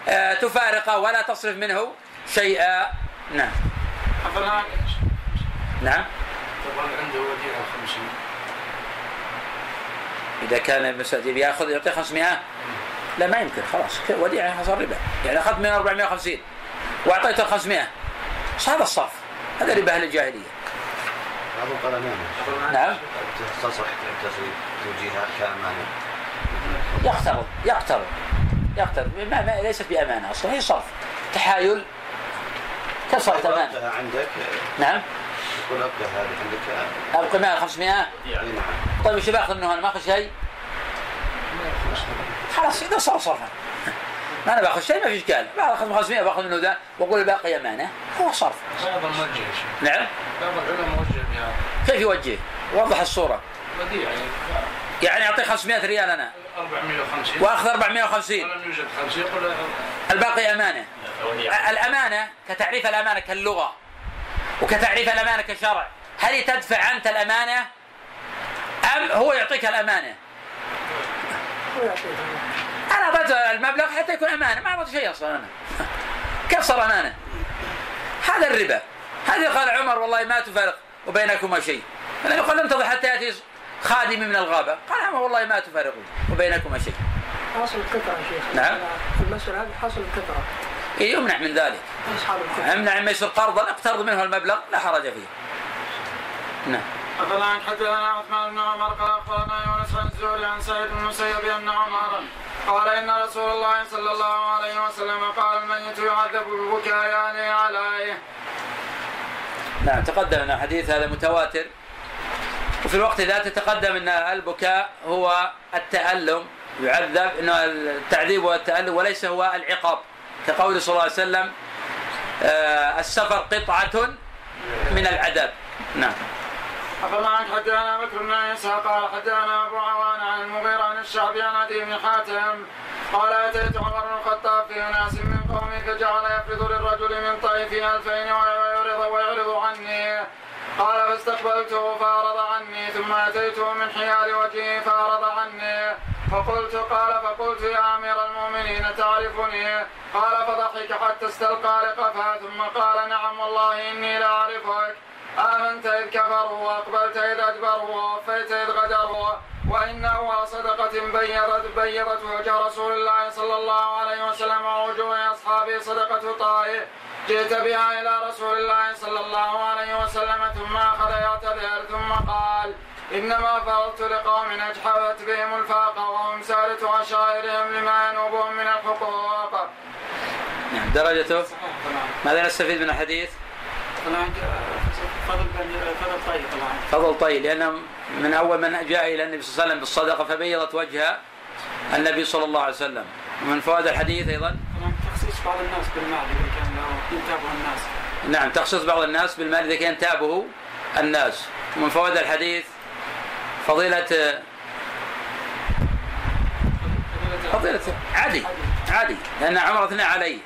آه، تفارقه ولا تصرف منه شيئا. نعم. نعم. طبعا عنده وديعة 50 إذا كان يأخذ يعطيه 500 لا ما يمكن خلاص. ك- وديعه صار ربا. يعني أخذت من 450 وأعطيته 500 بس هذا الصرف. هذا ربا أهل الجاهلية. بعضهم قال أمانة نعم. تصرح تصريف توجيهها كأمانة. يقترض يقترض يقترض ما ما ليست بأمانة أصلا هي صرف. تحايل. كسرت أمانة. أبقى عندك. نعم. يقول أبقى هذه عندك. أبقى معي 500 أي نعم. طيب إيش بأخذ منه؟ أنا ما أخذ شيء. خلاص اذا صار صرفا. ما أنا بأخذ شيء ما في اشكال باخذ 500 بأخذ منه ذا. وأقول الباقي أمانة. هو صرف. بعض الموجه يا شيخ. نعم. بعض العلماء موجه بهذا كيف يوجه؟ وضح الصورة. وديع يعني. يعني أعطيه 500 ريال أنا. 450 وأخذ 450 ولم يوجد 50 يقول الباقي أمانة. الأمانة كتعريف الأمانة كاللغة. وكتعريف الأمانة كشرع. هل تدفع أنت الأمانة أم هو يعطيك الأمانة؟ أنا اعطيته المبلغ حتى يكون أمانة ما اعطيته شيء أصلا أنا. كيف صار أمانة؟ هذا الربا. هذا قال عمر والله ما تفرق وبينكما شيء. لأنه يقول انتظر حتى يأتي خادمي من الغابة. قال عمر والله ما تفرق وبينكما شيء. القطعة يا شيخ. نعم. في المسألة هذه حاصل القطعة إيه، يمنع من ذلك. امنع ما يصير قرضا اقترض منه المبلغ لا حرج فيه. نعم. مثلا حدثنا عثمان بن عمر؟ قال أخبرنا يونس عن الزهري عن سعيد بن المسيب أن عمر قال إن رسول الله صلى الله عليه وسلم قال الميت يعذب بالبكاء يعني عليه. نعم تقدم ان الحديث هذا متواتر. وفي الوقت ذاته تقدم إن البكاء هو التألم يعذب إنه التعذيب والتألم وليس هو العقاب. كقول صلى الله عليه وسلم آه، السفر قطعة من العذاب. نعم. أخبرنا حدثنا بكر بن عيسى؟ قال حدثنا أبو عوان عن المغيرة عن الشعبي عن أبي بن حاتم. قال أتيت عمر بن الخطاب في أناس من قومي فجعل يفرض للرجل من طيفه ألفين ويعرض ويعرض عني. قال فاستقبلته فأعرض عني ثم أتيته من حيال وجهه فأعرض عني. فقلت قال فقلت يا أمير المؤمنين تعرفني؟ قال فضحك حتى استلقى لقفا ثم قال نعم والله إني لأعرفك آمنت إذ كفروا وأقبلت إذ أدبروا ووفيت إذ غدروا أول صدقة بيضت بيضت وجه رسول الله صلى الله عليه وسلم ووجوه أصحابه صدقة طائف جئت بها إلى رسول الله صلى الله عليه وسلم ثم أخذ يعتذر ثم قال إنما فرضت لقوم أجحفت بهم الفاقة وهم سالة عشائرهم لما ينوبهم من الحقوق. نعم درجته؟ ماذا نستفيد من الحديث؟ فضل طيب طبعا. فضل طيب لأنه من أول من جاء إلى النبي صلى الله عليه وسلم بالصدقة فبيضت وجه النبي صلى الله عليه وسلم. ومن فوائد الحديث أيضا؟ طبعا تخصيص بعض الناس بالمال إذا كان ينتابه الناس. نعم تخصيص بعض الناس بالمال إذا كان تابه الناس. ومن فوائد الحديث فضيلة فضيلة عادي عادي لأن عمر أثنى عليه.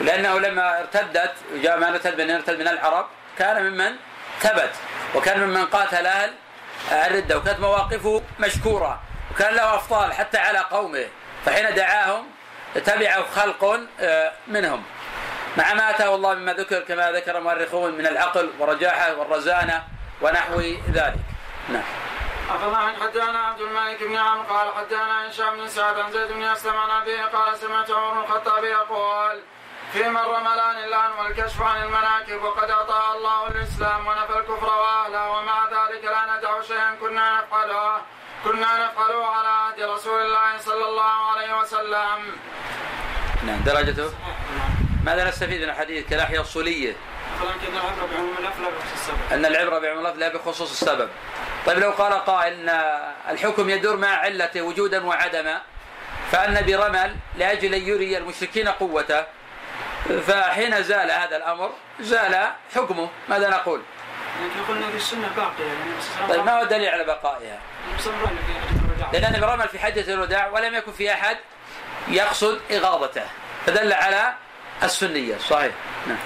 ولأنه لما ارتدت جاء ما ارتد من ارتد من العرب كان ممن؟ ثبت وكان ممن قاتل أهل الردة وكانت مواقفه مشكورة وكان له أفضال حتى على قومه فحين دعاهم تبعه خلق آه، منهم مع ما آتاه الله مما ذكر كما ذكر المؤرخون من العقل والرجاحة والرزانة ونحو ذلك. نعم. أخذ عن حدانا عبد الملك بن عمرو قال حدانا هشام بن سعد عن زيد بن أسلم عن أبيه قال سمعت عمر الخطاب يقول في من رملان اللعن والكشف عن المناكب وقد أعطى الله الإسلام ونفى الكفر وأهله ومع ذلك لا ندع شيئا كنا نفعله كنا نفعله على عهد رسول الله صلى الله عليه وسلم. نعم درجته؟ ماذا نستفيد من الحديث كالأحياء الصولية أن العبرة بعموم اللفظ لا بخصوص السبب. طيب لو قال قائل أن الحكم يدور مع علته وجودا وعدما فأن برمل لأجل أن يري المشركين قوته فحين زال هذا الأمر زال حكمه. ماذا نقول؟ لكن قلنا في السنة باقيه يعني. طيب ما هو الدليل على بقائها؟ لأن النبي رمل في حجة الوداع ولم يكن في أحد يقصد إغاظته. فدل على السنية. صحيح. نعم.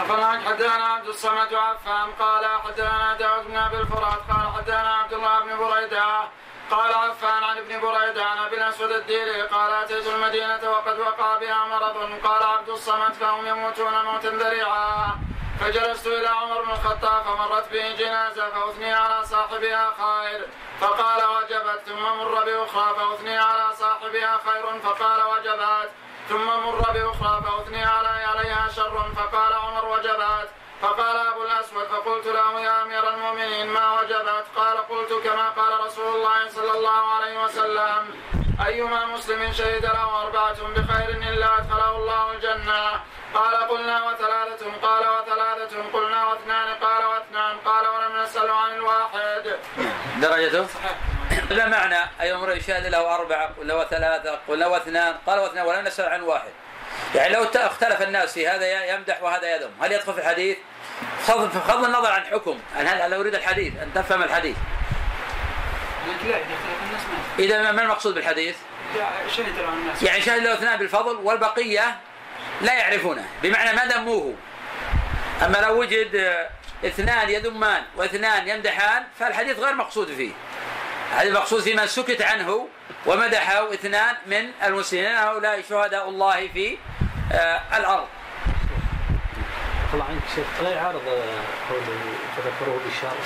أخبرنا حدثنا عبد الصمد عفان قال حدثنا داود بن أبي الفرات قال حدثنا عبد الله بن بريدة قال عفان عن ابن بريدة عن أبي الأسود الديري قال أتيت المدينة وقد وقع بها مرض. قال عبد الصمد فهم يموتون موتا ذريعا. فجلست إلى عمر بن الخطاب فمرت به جنازة فأثني على صاحبها خير. فقال وجبت ثم مر بأخرى فأثني على صاحبها خير. فقال وجبت ثم مر بأخرى فأثني علي عليها شر. فقال عمر وجبت. فقال أبو الأسود فقلت له يا أمير المؤمنين ما وجبت؟ قال قلت كما قال رسول الله صلى الله عليه وسلم أيما مسلم شهد له أربعة بخير إلا أدخله الله الجنة. قال قلنا وثلاثة قال وثلاثة قلنا واثنان قال واثنان قال ولم نسأل عن الواحد. درجته *coughs* لا معنى. أي أمر يشهد له أربعة ولا وثلاثة ولا واثنان قال واثنان ولم نسأل عن واحد. يعني لو اختلف الناس في هذا يمدح وهذا يذم. هل يدخل في الحديث؟ بغض النظر عن حكم هل هل أريد الحديث؟ أن تفهم الحديث. إذا ما المقصود بالحديث؟ الناس يعني شهد له اثنان بالفضل والبقية لا يعرفونه. بمعنى ما ذموه. أما لو وجد اثنان يذمان واثنان يمدحان فالحديث غير مقصود فيه. هذا المقصود في من سكت عنه ومدحه اثنان من المسلمين هؤلاء شهداء الله في آه الأرض. الله عنك شيخ لا يعارض قول بشر.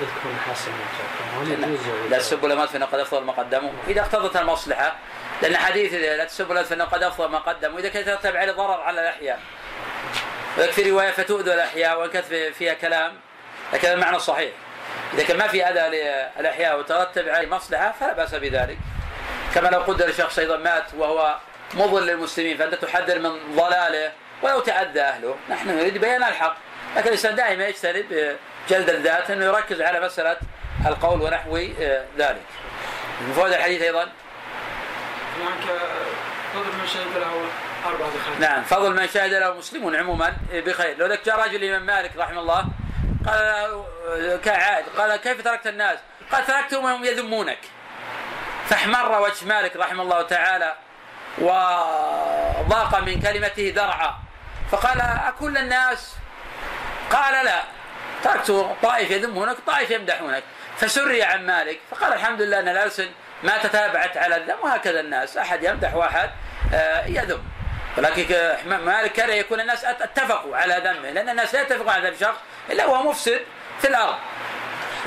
اذكروا محاسن ما هل يجوز لا تسبوا الأموات فإن قد أفضل ما قدموا. إذا اقتضت المصلحة لأن حديث لا تسبوا الأموات فإن قد أفضل ما قدموا إذا كان يترتب عليه ضرر على الأحياء. ويكفي رواية فتؤذوا الأحياء وان كانت فيها كلام لكن المعنى صحيح. إذا كان ما في أذى للاحياء وترتب عليه مصلحة فلا بأس بذلك. كما لو قدر شخص أيضا مات وهو مضل للمسلمين فأنت تحذر من ضلاله ولو تعدى أهله. نحن نريد بيان الحق. لكن الإنسان دائما يجتنب جلد الذات إنه يركز على مسألة القول ونحو ذلك. من فوائد الحديث أيضا؟ هناك فضل من شهد له أربعة بخير نعم فضل من شهد له مسلمون عموما بخير. لو جاء رجل الإمام مالك رحمه الله قال كعائد قال كيف تركت الناس؟ قال تركتهم وهم يذمونك. فاحمر وجه مالك رحمه الله تعالى وضاق من كلمته درعا فقال أكل الناس؟ قال لا تركت طائف يذمونك طائف يمدحونك. فسري عن مالك فقال الحمد لله أن الألسن ما تتابعت على الذم وهكذا الناس أحد يمدح وأحد آه، يذم. ولكن مالك كان يكون الناس اتفقوا على ذمه لأن الناس لا يتفقوا على ذم شخص إلا هو مفسد في الأرض.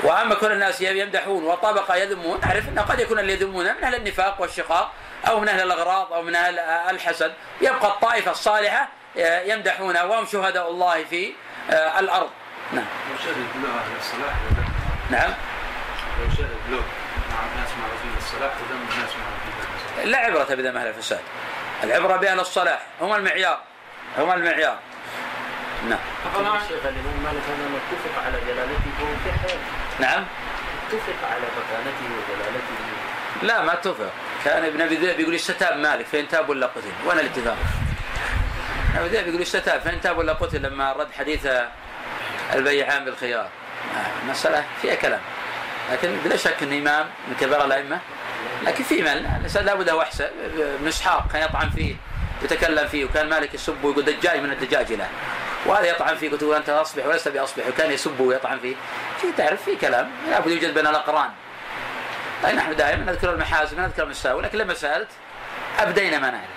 وأما كل الناس يمدحون وطبقة يذمون نعرف انه قد يكون اللي يذمون من أهل النفاق والشقاق أو من أهل الأغراض أو من أهل الحسد. يبقى الطائفة الصالحة يمدحون وهم شهداء الله في آه، الأرض. نعم. نعم. لا عبرة بذم أهل الفساد. العبرة بأهل الصلاح. هم المعيار. هم المعيار. نعم. نعم. الشيخ الإمام مالك هذا متفق على جلالته نعم اتفق على مكانته وجلالته لا ما اتفق كان ابن أبي ذئب يقول استتاب مالك فإن تاب ولا قتل. وأنا الاتفاق. ابن ذئب يقول استتاب فإن تاب ولا قتل لما رد حديث البيعان بالخيار. آه، مسألة فيها كلام. لكن بلا شك انه إمام من كبار الأئمة. لكن في من؟ الإنسان لابد له أحسن. ابن اسحاق كان يطعن فيه يتكلم فيه وكان مالك يسب ويقول دجاج من الدجاج له وهذا يطعن فيه وتقول أنت أصبح ولست بأصبح وكان يسب ويطعن فيه في تعرف في كلام. لابد يوجد بين الأقران. طيب نحن دائما نذكر المحاسن نذكر المساوئ لكن لما سألت أبدينا ما نعرف.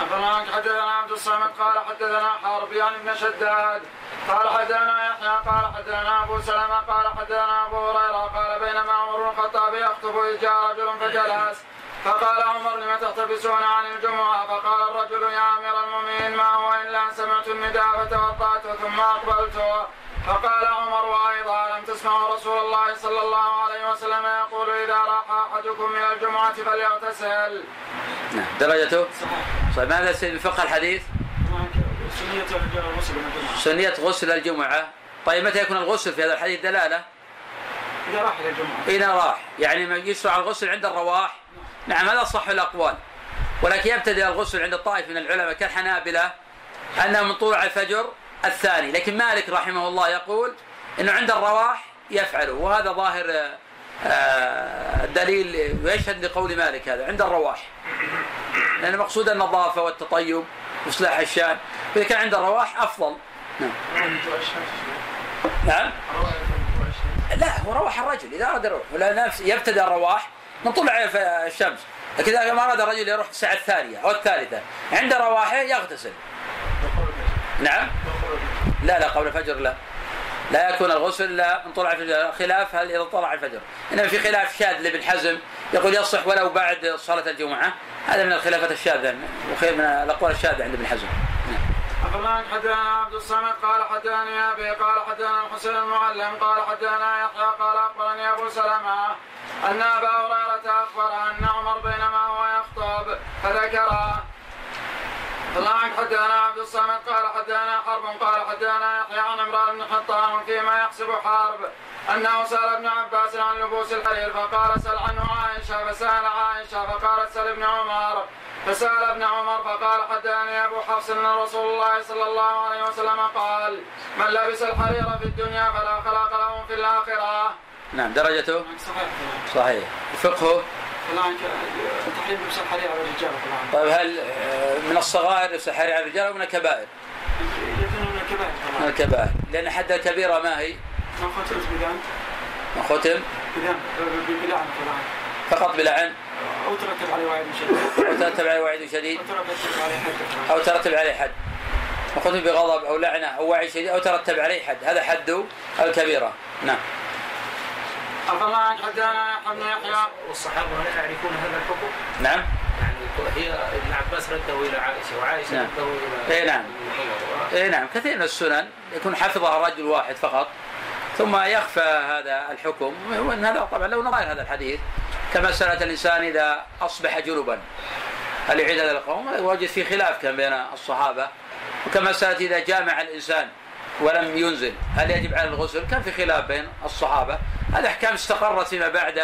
أخبرنا حدثنا عبد الصمد قال حدثنا حرب يعني بن شداد. قال حدثنا يحيى قال حدثنا أبو سلمة قال حدثنا أبو هريرة قال بينما عمر بن الخطاب يخطب إذ جاء رجل فجلس. فقال عمر لم تحتبسون عن الجمعة؟ فقال الرجل يا أمير المؤمنين ما هو إلا أن سمعت النداء فتوضأت ثم أقبلت. فقال عمر وأيضا لم تسمعوا رسول الله صلى الله عليه وسلم يقول إذا راح أحدكم إلى الجمعة فليغتسل؟ نعم. درجته طيب ماذا من فقه الحديث؟ سنية من غسل الجمعة. طيب متى يكون الغسل في هذا الحديث؟ دلالة؟ إذا راح إلى الجمعة. إذا راح. يعني يشرع الغسل عند الرواح؟ نعم هذا صح الأقوال. ولكن يبتدئ الغسل عند الطائف من العلماء كالحنابلة أنه من طلوع الفجر الثاني. لكن مالك رحمه الله يقول أنه عند الرواح يفعله وهذا ظاهر آه، الدليل ويشهد لقول مالك هذا عند الرواح. لأن المقصود النظافة والتطيب وإصلاح الشأن. فإذا كان عند الرواح أفضل. نعم. نعم؟ لا هو رواح الرجل إذا أراد يروح ولا نفس الرواح من طلع الشمس. إذا ما أراد الرجل يروح الساعة الثانية أو الثالثة عند رواحه يغتسل. نعم؟ لا لا قبل الفجر لا. لا يكون الغسل إلا من طلع الفجر. خلاف هل إذا طلع الفجر. إنما في خلاف شاذ لابن حزم يقول يصح ولو بعد صلاة الجمعة. هذا من الخلافات الشاذة وخير من الأقوال الشاذة عند ابن حزم. أخبرنا حدثنا عبد الصمد؟ قال حدثني أبي قال حدثنا الحسين المعلم قال حدثنا يحيى قال أخبرني أبو سلمة أن أبا هريرة أخبر أن عمر بينما هو يخطب فذكر. طلعك حدثنا عبد الصمد قال حدثنا حرب قال حدثنا يحيى عن عمران بن حطام فيما يحسب حرب أنه سأل ابن عباس عن لبوس الحرير فقال سل عنه عائشة فسأل عائشة فقالت سل ابن عمر فسأل ابن عمر فقال حدثني أبو حفص أن رسول الله صلى الله عليه وسلم قال من لبس الحرير في الدنيا فلا خلاق له في الآخرة. نعم درجته؟ صحيح صحيح. فقهه؟ فلان تحريم لبس الحرير على الرجال طيب هل آه، من الصغائر لبس الحرير على الرجال أو من الكبائر؟ يكون من الكبائر من طبعا الكبائر. لأن حد الكبيرة ما هي؟ ما ختمت بدان من ختم بدان بلعن فقط بلعن؟ أو ترتب عليه وعيد شديد. أو ترتب عليه وعيد شديد. أو ترتب عليه حد. أو ترتب عليه حد. وختم بغضب أو لعنة أو وعي شديد أو ترتب عليه حد. هذا حد الكبيره نعم. أفلا حدثنا يحيى بن يحيى والصحابة هل يعرفون هذا الحكم؟ نعم. يعني هي ابن عباس رده إلى عائشة وعائشة نعم. رده إلى إيه نعم. اي نعم. كثير من السنن يكون حفظها رجل واحد فقط ثم يخفى هذا الحكم وإن هذا طبعا له نظائر هذا الحديث كمسألة الإنسان إذا أصبح جنبا. هل يعيد هذا القوم وجد في خلاف كان بين الصحابة. وكمسألة إذا جامع الإنسان ولم ينزل. هل يجب على الغسل؟ كان في خلاف بين الصحابة. هذه أحكام استقرت فيما بعد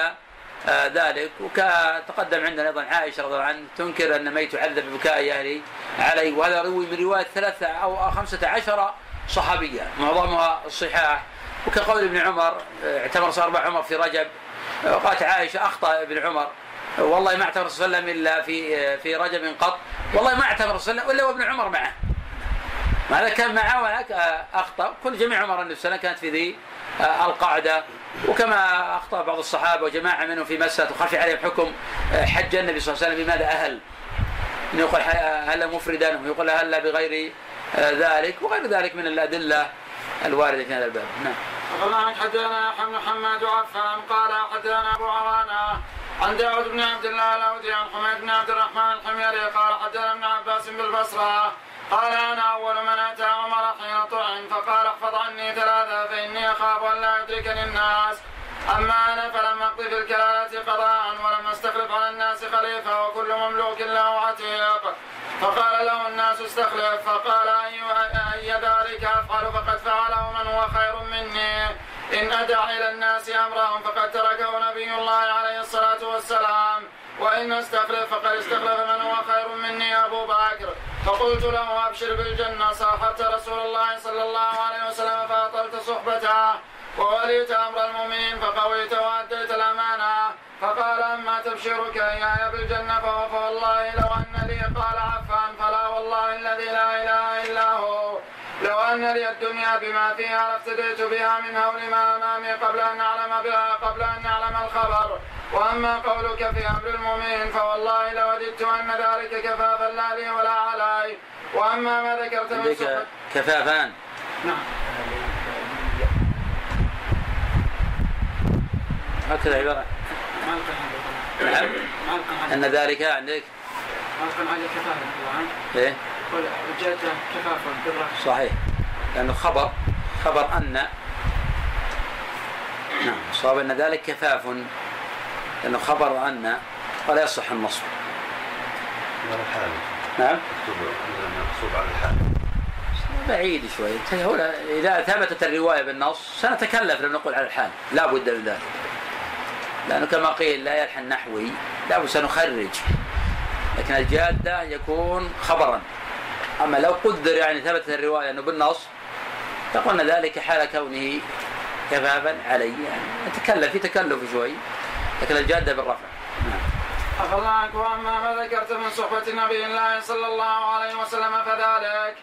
آه، ذلك. وتقدم عندنا أيضا عائشة رضي الله عنها تنكر أن ميت يعذب ببكاء أهلي عليه. وهذا روي من رواية ثلاثة أو خمسة عشر صحابية. معظمها الصحاح وكقول ابن عمر آه، اعتبر صار أربع عمر في رجب. وقالت عائشة أخطأ ابن عمر. والله ما اعتبر صلى الله عليه وسلم إلا في في رجب قط. والله ما اعتبر صلى الله عليه وسلم إلا وابن عمر معه. هذا كان معه وهناك آه، أخطأ. كل جميع عمر النبي صلى الله عليه وسلم كانت في ذي آه، القاعدة. وكما أخطأ بعض الصحابة وجماعة منهم في مسألة وخفي عليهم حكم آه، حج النبي صلى الله عليه وسلم بماذا أهل؟ إنه يقول هل مفردا؟ ويقول هل بغير ذلك وغير ذلك من الأدلة. الوارده في هذا الباب. نعم. أخبرنا حدثنا يحيى بن محمد وعفان قال حدثنا أبو عوانة عن داود بن عبد الله الأودي عن حميد بن عبد الرحمن الحميري قال حدثنا ابن عباس بالبصرة قال أنا أول من أتى عمر حين طعن فقال احفظ عني ثلاثة فإني أخاف أن لا يدركني الناس. أما أنا فلم أقضي في الكلالة قضاء ولم أستخلف على الناس خليفة وكل مملوك له عتيق. فقال له الناس استخلف فقال أي, ذلك؟ أفعل فقد فعله من هو خير مني. إن أدع إلى الناس أمرهم فقد تركه نبي الله عليه الصلاة والسلام. وإن استخلف فقد استخلف من هو خير مني أبو بكر. فقلت له أبشر بالجنة. صاحبت رسول الله صلى الله عليه وسلم فأطلت صحبته ووليت أمر المؤمنين فقويت وأديت الأمانة. فقال أما تبشرك إياي بالجنة فوالله لو أن لي قال والله الذي لا إله إلا هو. لو أن لي الدنيا بما فيها لافتديت بها من هول ما أمامي قبل أن أعلم بها قبل أن أعلم الخبر. وأما قولك في أمر المؤمنين فوالله لوددت أن ذلك كفافا لا لي ولا علي. وأما ما ذكرت من كفافان. نعم. هكذا عبارة. نعم. أن ذلك عندك كفافا طبعا بالرفع صحيح. لأنه خبر خبر أن نعم. صاب أن ذلك كفاف. لأنه خبر أن ولا يصح النصب. على الحال. نعم. مكتوب على الحال. بعيد شوي. هنا إذا ثبتت الرواية بالنص سنتكلف لو نقول على الحال. لا بد من ذلك. لأنه كما قيل لا يلحن نحوي. لا بد سنخرج. لكن الجادة يكون خبرا. أما لو قدر يعني ثبتت الرواية أنه بالنص فقلنا ذلك حال كونه كفافا علي. يعني نتكلف في تكلف شوي لكن الجادة بالرفع. نعم. أفلاك وأما ما ذكرت من صحبة نبي الله صلى الله عليه وسلم فذلك.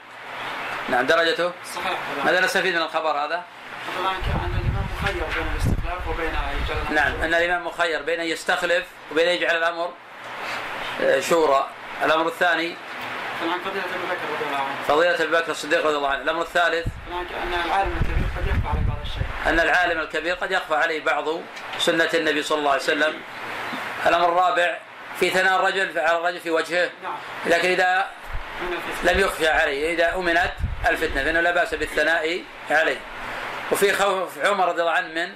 نعم درجته؟ صحيح ماذا نستفيد من الخبر هذا؟ طبعا كأن الإمام مخير بين الاستخلاف وبين يجعل نعم أن الإمام مخير بين أن يستخلف وبين أن يجعل الأمر آه، شورى. الأمر الثاني طبعا قضية أبي بكر رضي الله عنه. فضيلة أبي بكر الصديق رضي الله عنه. الأمر الثالث كأن العالم الكبير قد يخفى على بعض الشيء. أن العالم الكبير قد يخفى عليه بعض سنة النبي صلى الله عليه وسلم. الأمر الرابع في ثناء الرجل على الرجل في وجهه. نعم. لكن الفتنة لم يخفى عليه إذا أمنت الفتنة فإنه لا بأس بالثناء عليه. وفي خوف عمر رضي الله عنه من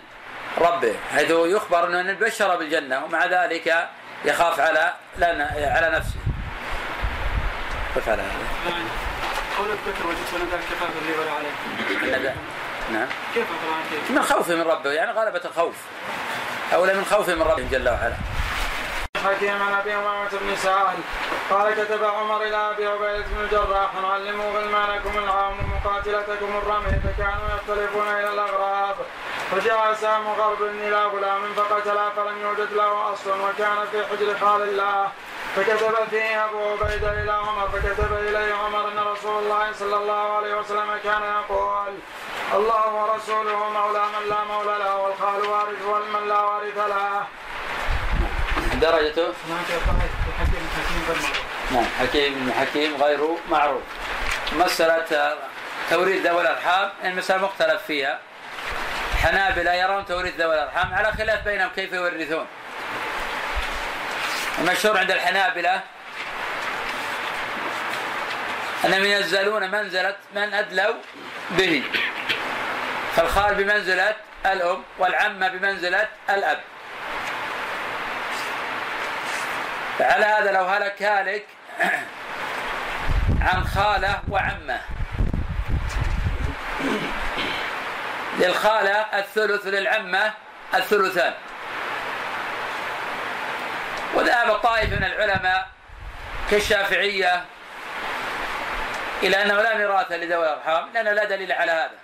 ربه حيث يخبر إنه النبي بشر بالجنة ومع ذلك يخاف على على نفسه. كيف على هذا؟ طبعا قول بكر وجدت ذلك لي ولا علي أن ذا- نعم. كيف؟ من خوفه من ربه يعني غلبة الخوف. أولى من خوفه من ربه جل وعلا. حكيم عن أبي أمامة بن سهل قال كتب عمر إلى أبي عبيدة بن الجراح علموا غلمانكم العام مقاتلتكم الرمي فكانوا يختلفون إلى الاغراض فجاء سام غرب إلى غلام فقتل فلم يوجد له أصل وكان في حجر خال الله. فكتب فيه أبو عبيدة إلى عمر فكتب إليه عمر أن رسول الله صلى الله عليه وسلم كان يقول الله ورسوله مولى من لا مولى له والخال وارث والمن لا وارث له. درجته؟ معروف. نعم حكيم بن حكيم غير معروف. مسألة توريث ذوي الأرحام المسألة مختلف فيها. حنابلة يرون توريث ذوي الأرحام. على خلاف بينهم كيف يورثون؟ المشهور عند الحنابلة أنهم ينزلون منزلة من أدلوا به. فالخال بمنزلة الأم والعمة بمنزلة الأب. فعلى هذا لو هلك هالك عن خالة وعمة. للخالة الثلث للعمة الثلثان. وذهب طائفة من العلماء كالشافعية إلى أنه لا ميراث لذوي الأرحام لأنه لا دليل على هذا.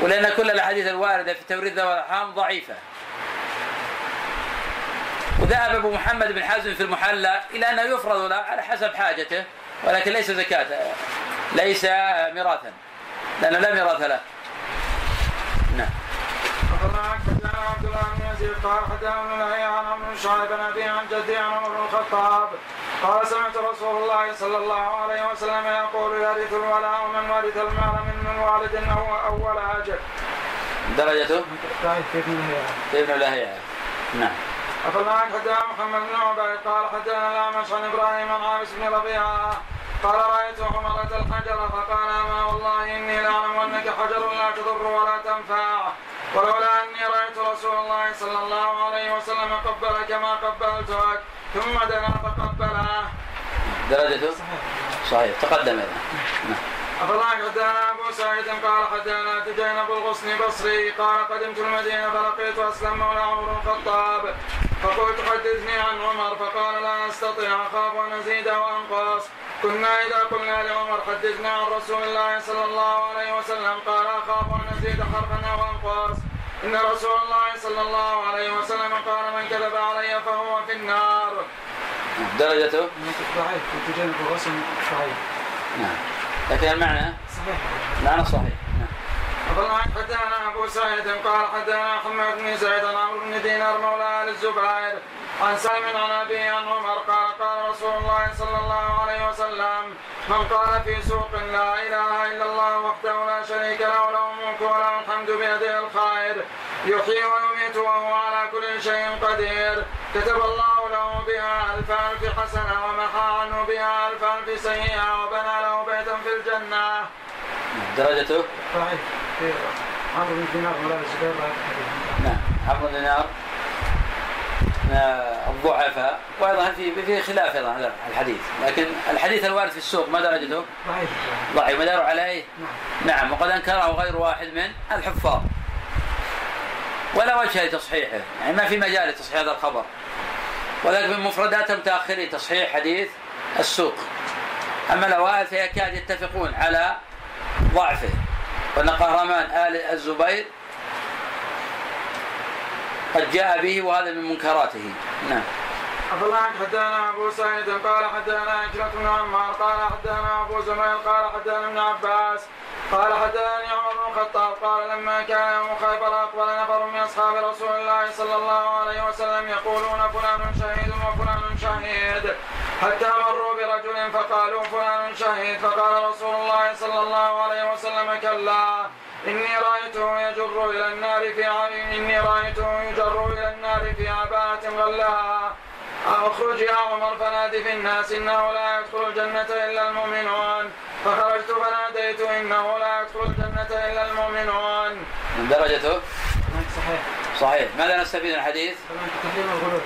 ولأن كل الأحاديث الواردة في توريث ذوي الأرحام ضعيفة. وذهب أبو محمد بن حزم في المحلى إلى أنه يفرض له على حسب حاجته ولكن ليس زكاة ليس ميراثا لأنه لا ميراث له نعم أخبرنا حدثنا عبد الله بن يزيد قال حدثنا ابن لهي عن عمرو بن شعيب عن أبي عن جدي عن عمر بن الخطاب. قال سمعت رسول الله صلى الله عليه وسلم يقول يرث الولاء من ورث المال من من والد أو أول أجل. درجته؟ ابن لهيعة نعم. أخبرنا حدثنا محمد بن عبيد. قال حدثنا الأعمش عن إبراهيم عن عابس بن ربيعة. قال رأيت حمرة الحجر فقال أما والله إني لأعلم أنك حجر لا تضر ولا تنفع. ولولا أني رأيت رسول الله صلى الله عليه وسلم قبلك ما قبلتك ثم دنا فقبله درجته صحيح. تقدم نعم. أفضل حدثنا أبو سعيد قال حدثنا تجين أبو الغصن بصري. قال قدمت المدينة فلقيت أسلم مولى عمر الخطاب. فقلت حدثني عن عمر فقال لا أستطيع أخاف أن أزيد وأنقص كنا إذا قلنا لعمر حدثنا عن رسول الله صلى الله عليه وسلم قال أخاف أن أزيد حرفا أو أنقص. إن رسول الله صلى الله عليه وسلم قال من كذب علي فهو في النار. درجته ضعيف أبو الغصن ضعيف. نعم. لكن المعنى؟ صحيح. معنى صحيح. أخبرنا حدثنا أبو سعيد قال حدثنا محمد بن زيد عن عمرو بن دينار مولى آل الزبير. عن سالم عن أبي عن عمر قال قال رسول الله صلى الله عليه وسلم من قال في سوق لا إله إلا الله وحده لا شريك له له الملك وله الحمد بيده الخير يحيي ويميت وهو على كل شيء قدير. كتب الله له بها ألف ألف حسنة ومحى عنه بها ألف ألف سيئة وبنى له بيتا في الجنة. درجته؟ صحيح عمرو بن دينار ولا الزبير نعم عمرو بن دينار. الضعفاء. وأيضا في في خلاف أيضا هذا الحديث. لكن الحديث الوارد في السوق ما درجته؟ ضعيف. ضعيف. مدار عليه؟ نعم. نعم. وقد أنكره غير واحد من الحفاظ. ولا وجه لتصحيحه. يعني ما في مجال لتصحيح هذا الخبر. ولكن من مفردات المتاخرين تصحيح حديث السوق. أما الأوائل فيكاد يتفقون على ضعفه. وأن قهرمان آل الزبير قد جاء به وهذا من منكراته. نعم. أفلا حدثنا أبو سعيد قال حدثنا إكرة بن عمار قال حدثنا أبو زميل قال حدثنا ابن عباس قال حدثني عمر بن الخطاب قال لما كان يوم خيبر أقبل نفر من أصحاب رسول الله صلى الله عليه وسلم يقولون فلان شهيد وفلان شهيد. حتى مروا برجل فقالوا فلان شهيد فقال رسول الله صلى الله عليه وسلم كلا إني رأيته يجر إلى النار في إني رأيته يجر إلى النار في عباءة غلها اخرج يا عمر فنادي في الناس إنه لا يدخل الجنة إلا المؤمنون. فخرجت فناديت إنه لا يدخل الجنة إلا المؤمنون. من درجته صحيح. صحيح. ماذا نستفيد من الحديث؟ تحريم الغلو.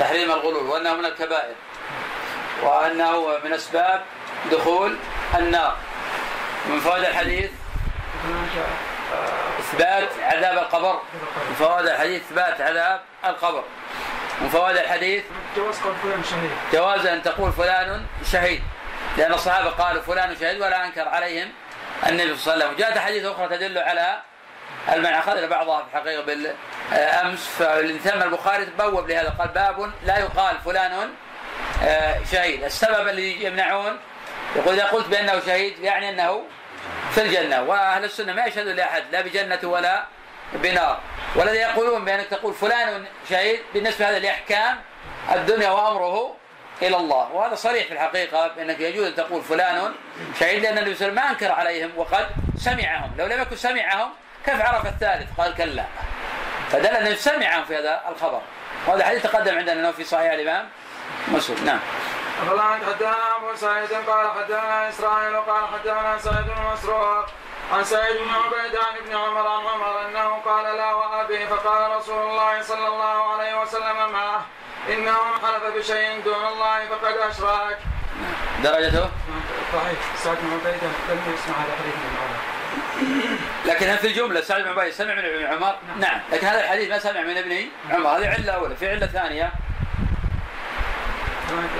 تحريم الغلول وأنه من الكبائر. وأنه من أسباب دخول النار. من فوائد الحديث؟ إثبات عذاب القبر. من فوائد الحديث إثبات عذاب القبر. من فوائد الحديث؟ جواز قول فلان شهيد. جواز أن تقول فلان شهيد. لأن الصحابة قالوا فلان شهيد ولا أنكر عليهم النبي صلى الله عليه وسلم. جاءت أحاديث أخرى تدل على المعنى اخذنا بعضها في الحقيقة بالأمس. فالثم البخاري بوب لهذا قال باب لا يقال فلان آه، شهيد. السبب اللي يمنعون يقول إذا قلت بأنه شهيد يعني أنه في الجنة. وأهل السنة ما يشهدون لأحد لا بجنة ولا بنار والذي يقولون بانك تقول فلان شهيد بالنسبة هذا لأحكام الدنيا وأمره إلى الله. وهذا صريح في الحقيقة بأنك يجوز أن تقول فلان شهيد لأن النبي صلى الله عليه وسلم ما أنكر عليهم وقد سمعهم. لو لم يكن سمعهم كيف عرف الثالث؟ قال كلا. فدل أنه سمعهم في هذا الخبر. وهذا الحديث تقدم عندنا انه في صحيح الإمام مسلم. نعم. أفلا حدثنا أبو سعيد قال حدثنا إسرائيل قال حدثنا سعيد بن مسروق. عن سعيد بن عبيد عن ابن عمر عن عمر أنه قال لا وأبي فقال رسول الله صلى الله عليه وسلم معه إنه من حلف بشيء دون الله فقد أشرك. درجته؟ صحيح سعد بن عبيدة لم يسمع هذا الحديث من عمر. لكن هل في الجملة سعد بن عبيد سمع من ابن عمر؟ نعم. لكن هذا الحديث ما سمع من ابن عمر هذه علة أولى. في علة ثانية.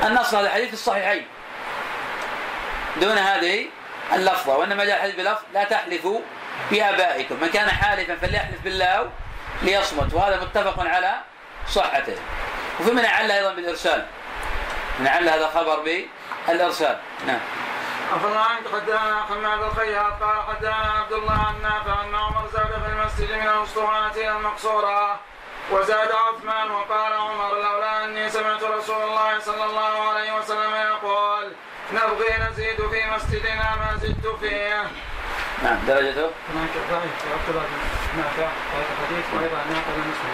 النص هذا الحديث في الصحيحين. دون هذه اللفظة وإنما جاء الحديث بلفظ لا تحلفوا بآبائكم. من كان حالفا فليحلف بالله ليصمت وهذا متفق على صحته. وفي من أعل أيضا بالإرسال. من أعل هذا الخبر بالإرسال. نعم. عنك حدثنا حماد الخياط قال حدثنا عبد الله عن نافع أن عمر زاد في المسجد من الأسطوانة إلى المقصورة وزاد عثمان وقال عمر لولا أني سمعت رسول الله صلى الله عليه وسلم نبغي نزيد في مسجدنا ما زدت فيه. نعم درجته هناك ضعيف عبد الله بن نافع هذا الحديث وأيضا نافع لم يسمع.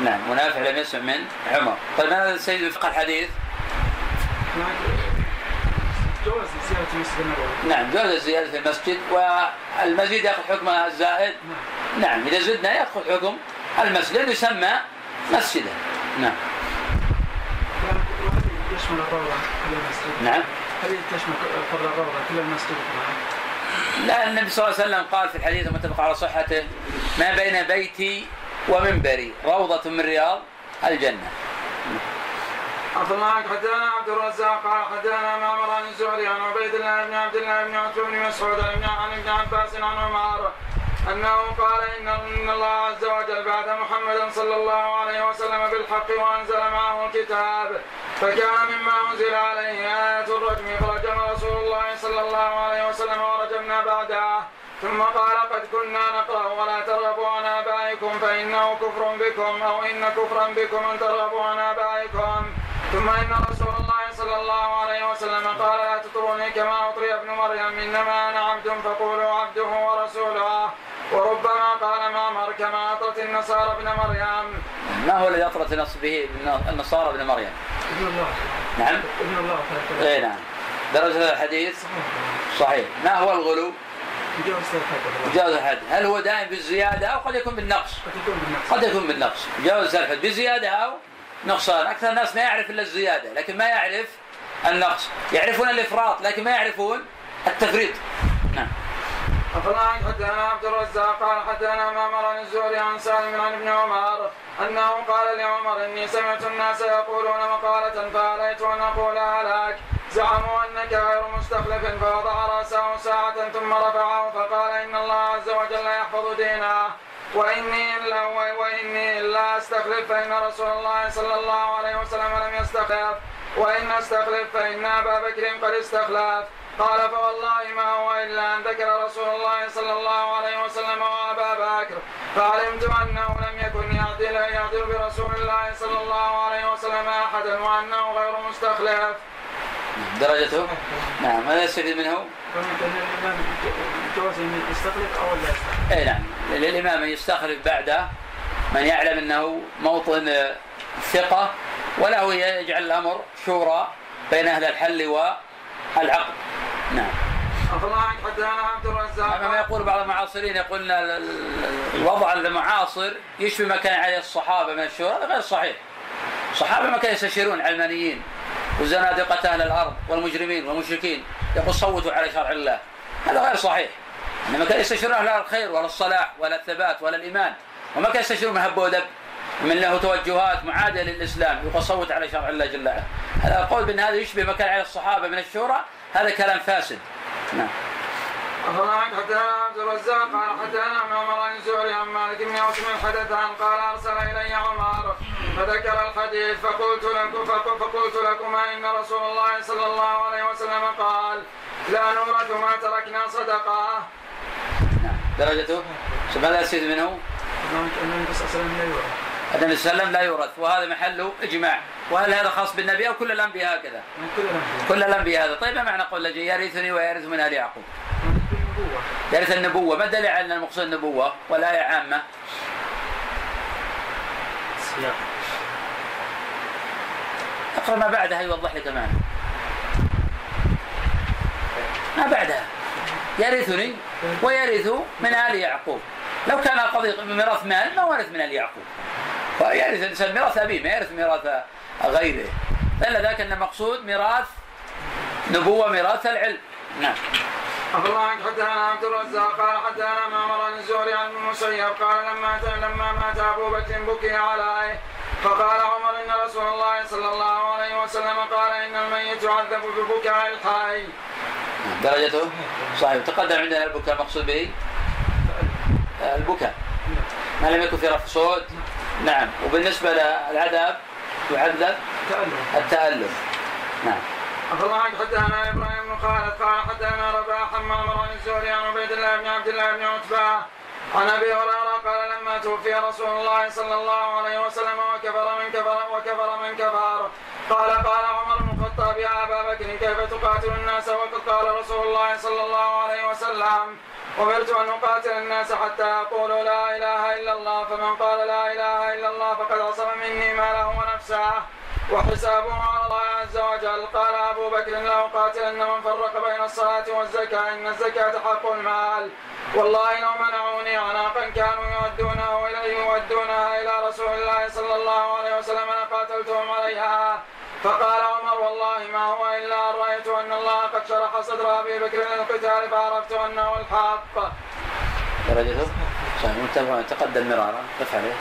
منه. نعم ونافع لم يسمع من عمر. طيب هذا السيد وفق الحديث؟ جواز زيارة المسجد النبوي. نعم جوز الزيادة في المسجد والمزيد يأخذ حكم الزائد؟ نعم. إذا زدنا يأخذ حكم المسجد يسمى مسجدا. نعم. يشمل؟ نعم. هل تشمل قبل الروضة كل المسجد؟ لا النبي صلى الله عليه وسلم قال في الحديث المتفق على صحته ما بين بيتي ومنبري روضة من رياض الجنة عبد الله حدثنا عبد الرزاق قال حدثنا معمر عن الزهري عن عبيد الله بن عبد الله بن عتبة بن مسعود عن ابن عباس عن عمر أنه قال ان الله عز وجل بعد محمد صلى الله عليه وسلم بالحق وأنزل معه الكتاب فكان مما أنزل عليه آية الرجم فرجم رسول الله صلى الله عليه وسلم ورجمنا بعده ثم قال قد كنا نقرأ ولا ترغبوا عن آبائكم فإنه كفر بكم أو إن كفرا بكم أن ترغبوا عن آبائكم. ثم إن رسول الله صلى الله عليه وسلم قال لا تطروني كما أطري ابن مريم إنما أنا عبد فقولوا عبده ورسوله. وربما قال معمر كما أطرت النصارى ابن مريم. ما هو الذي أطرت نص به النصارى ابن مريم؟ ابن الله. نعم. ابن الله. اي نعم. درجة هذا الحديث؟ صحيح. ما هو الغلو؟ يجوز الحد جواز الحد. هل هو دائم بالزيادة أو قد يكون بالنقص؟ قد يكون بالنقص. قد يكون بالنقص. جواز الحد بزيادة أو نقصان؟ أكثر الناس ما يعرف إلا الزيادة لكن ما يعرف النقص. يعرفون الإفراط لكن ما يعرفون التفريط. نعم. أخبرنا حدثنا عبد الرزاق قال حدثنا معمر عن الزهري عن سالم عن ابن عمر أنه قال لعمر إني سمعت الناس يقولون مقالة فأريت أن أقولها لك زعموا أنك غير مستخلف فوضع رأسه ساعة ثم رفعه فقال إن الله عز وجل يحفظ دينه. وإني إلا وإني إلا أستخلف فإن رسول الله صلى الله عليه وسلم لم يستخلف. وإن أستخلف فإن أبا بكر قد استخلف. قال فوالله ما هو إلا أن ذكر رسول الله صلى الله عليه وسلم وأبا بكر فعلمت أنه لم يكن يعدل يعدل برسول الله صلى الله عليه وسلم أحدا وأنه غير مستخلف. درجته؟ نعم. ماذا يستفيد منه؟ يستخلف أو لا يستخلف اي نعم. للإمام أن يستخلف بعده من يعلم أنه موطن ثقة وله يجعل الأمر شورى بين أهل الحل والعقد نعم. حدثنا عبد الرزاق. ما يقول بعض المعاصرين يقول ان ال- ال- الوضع المعاصر يشبه ما كان عليه الصحابة من الشورى هذا غير صحيح. الصحابة ما كانوا يستشيرون علمانيين وزنادقة أهل الأرض والمجرمين والمشركين يقول صوتوا على شرع الله. هذا غير صحيح. إنما كانوا يستشيرون أهل الخير ولا الصلاح ولا الثبات ولا الإيمان. وما كانوا يستشيرون من هب ودب من له توجهات معاديه للإسلام يقول صوت على شرع الله جل وعلا. هذا القول بأن هذا يشبه ما كان عليه الصحابة من الشورى هذا كلام فاسد. نعم. أخبرنا حدثنا عبد الرزاق قال حدثنا معمر عن الزهري عن مالك بن عوف حدثان قال أرسل إلي عمر فذكر الحديث فقلت لكم فق- فقلت لكما إن رسول الله صلى الله عليه وسلم قال لا نورث ما تركنا صدقة. نعم. درجته؟ شوف ماذا يستفيد منه؟ النبي صلى الله عليه وسلم لا يورث وهذا محله إجماع. وهل هذا خاص بالنبي أو كل الأنبياء هكذا؟ كل الأنبياء. هذا. طيب ما معنى قول الذي يرثني ويرث من آل يعقوب؟ يرث النبوة. ما الدليل على أن المقصود النبوة والايه عامة؟ السياق. اقرا ما بعدها يوضح لك معنى. ما بعدها. يرثني ويرث من آل يعقوب. لو كان قضية ميراث مال ما ورث من آل يعقوب. فيرث الانسان ميراث أبيه ما يرث ميراث غيره. دل ذاك إن المقصود ميراث نبوة ميراث العلم. نعم. أخبرنا حدثنا عبد الرزاق قال حدثنا معمر عن الزهري عن المسيب قال لما لما مات أبو بكر بكي عليه فقال عمر إن رسول الله صلى الله عليه وسلم قال إن الميت يعذب ببكاء الحي. درجته؟ صحيح. تقدم عندنا البكاء المقصود به؟ البكاء. ما لم يكن في رفع صوت. نعم. وبالنسبة للعذاب يعذب تألم التألم. نعم. أخبرنا حدثنا إبراهيم بن خالد. قال حدثنا رباح معمر عن الزهري عن عبيد الله بن عبد الله بن عتبة عن أبي هريرة قال لما توفي رسول الله صلى الله عليه وسلم وكفر من كفر وكفر من كفر. قال قال عمر بن الخطاب يا أبا بكر كيف تقاتل الناس وقد قال رسول الله صلى الله عليه وسلم؟ أمرت أن أقاتل الناس حتى يقولوا لا إله إلا الله. فمن قال لا إله إلا الله فقد عصم مني ماله ونفسه وحسابه على الله عز وجل. قال أبو بكر لأقاتلن من فرق بين الصلاة والزكاة. إن الزكاة حق المال. والله لو منعوني عناقا كانوا يودونه إليه يودونها إلى رسول الله صلى الله عليه وسلم لقاتلتهم عليها. فقال عمر والله ما هو إلا أن رأيت أن الله قد شرح صدر أبي بكر للقتال فعرفت أنه الحق. درجته؟ تقدم مرارا.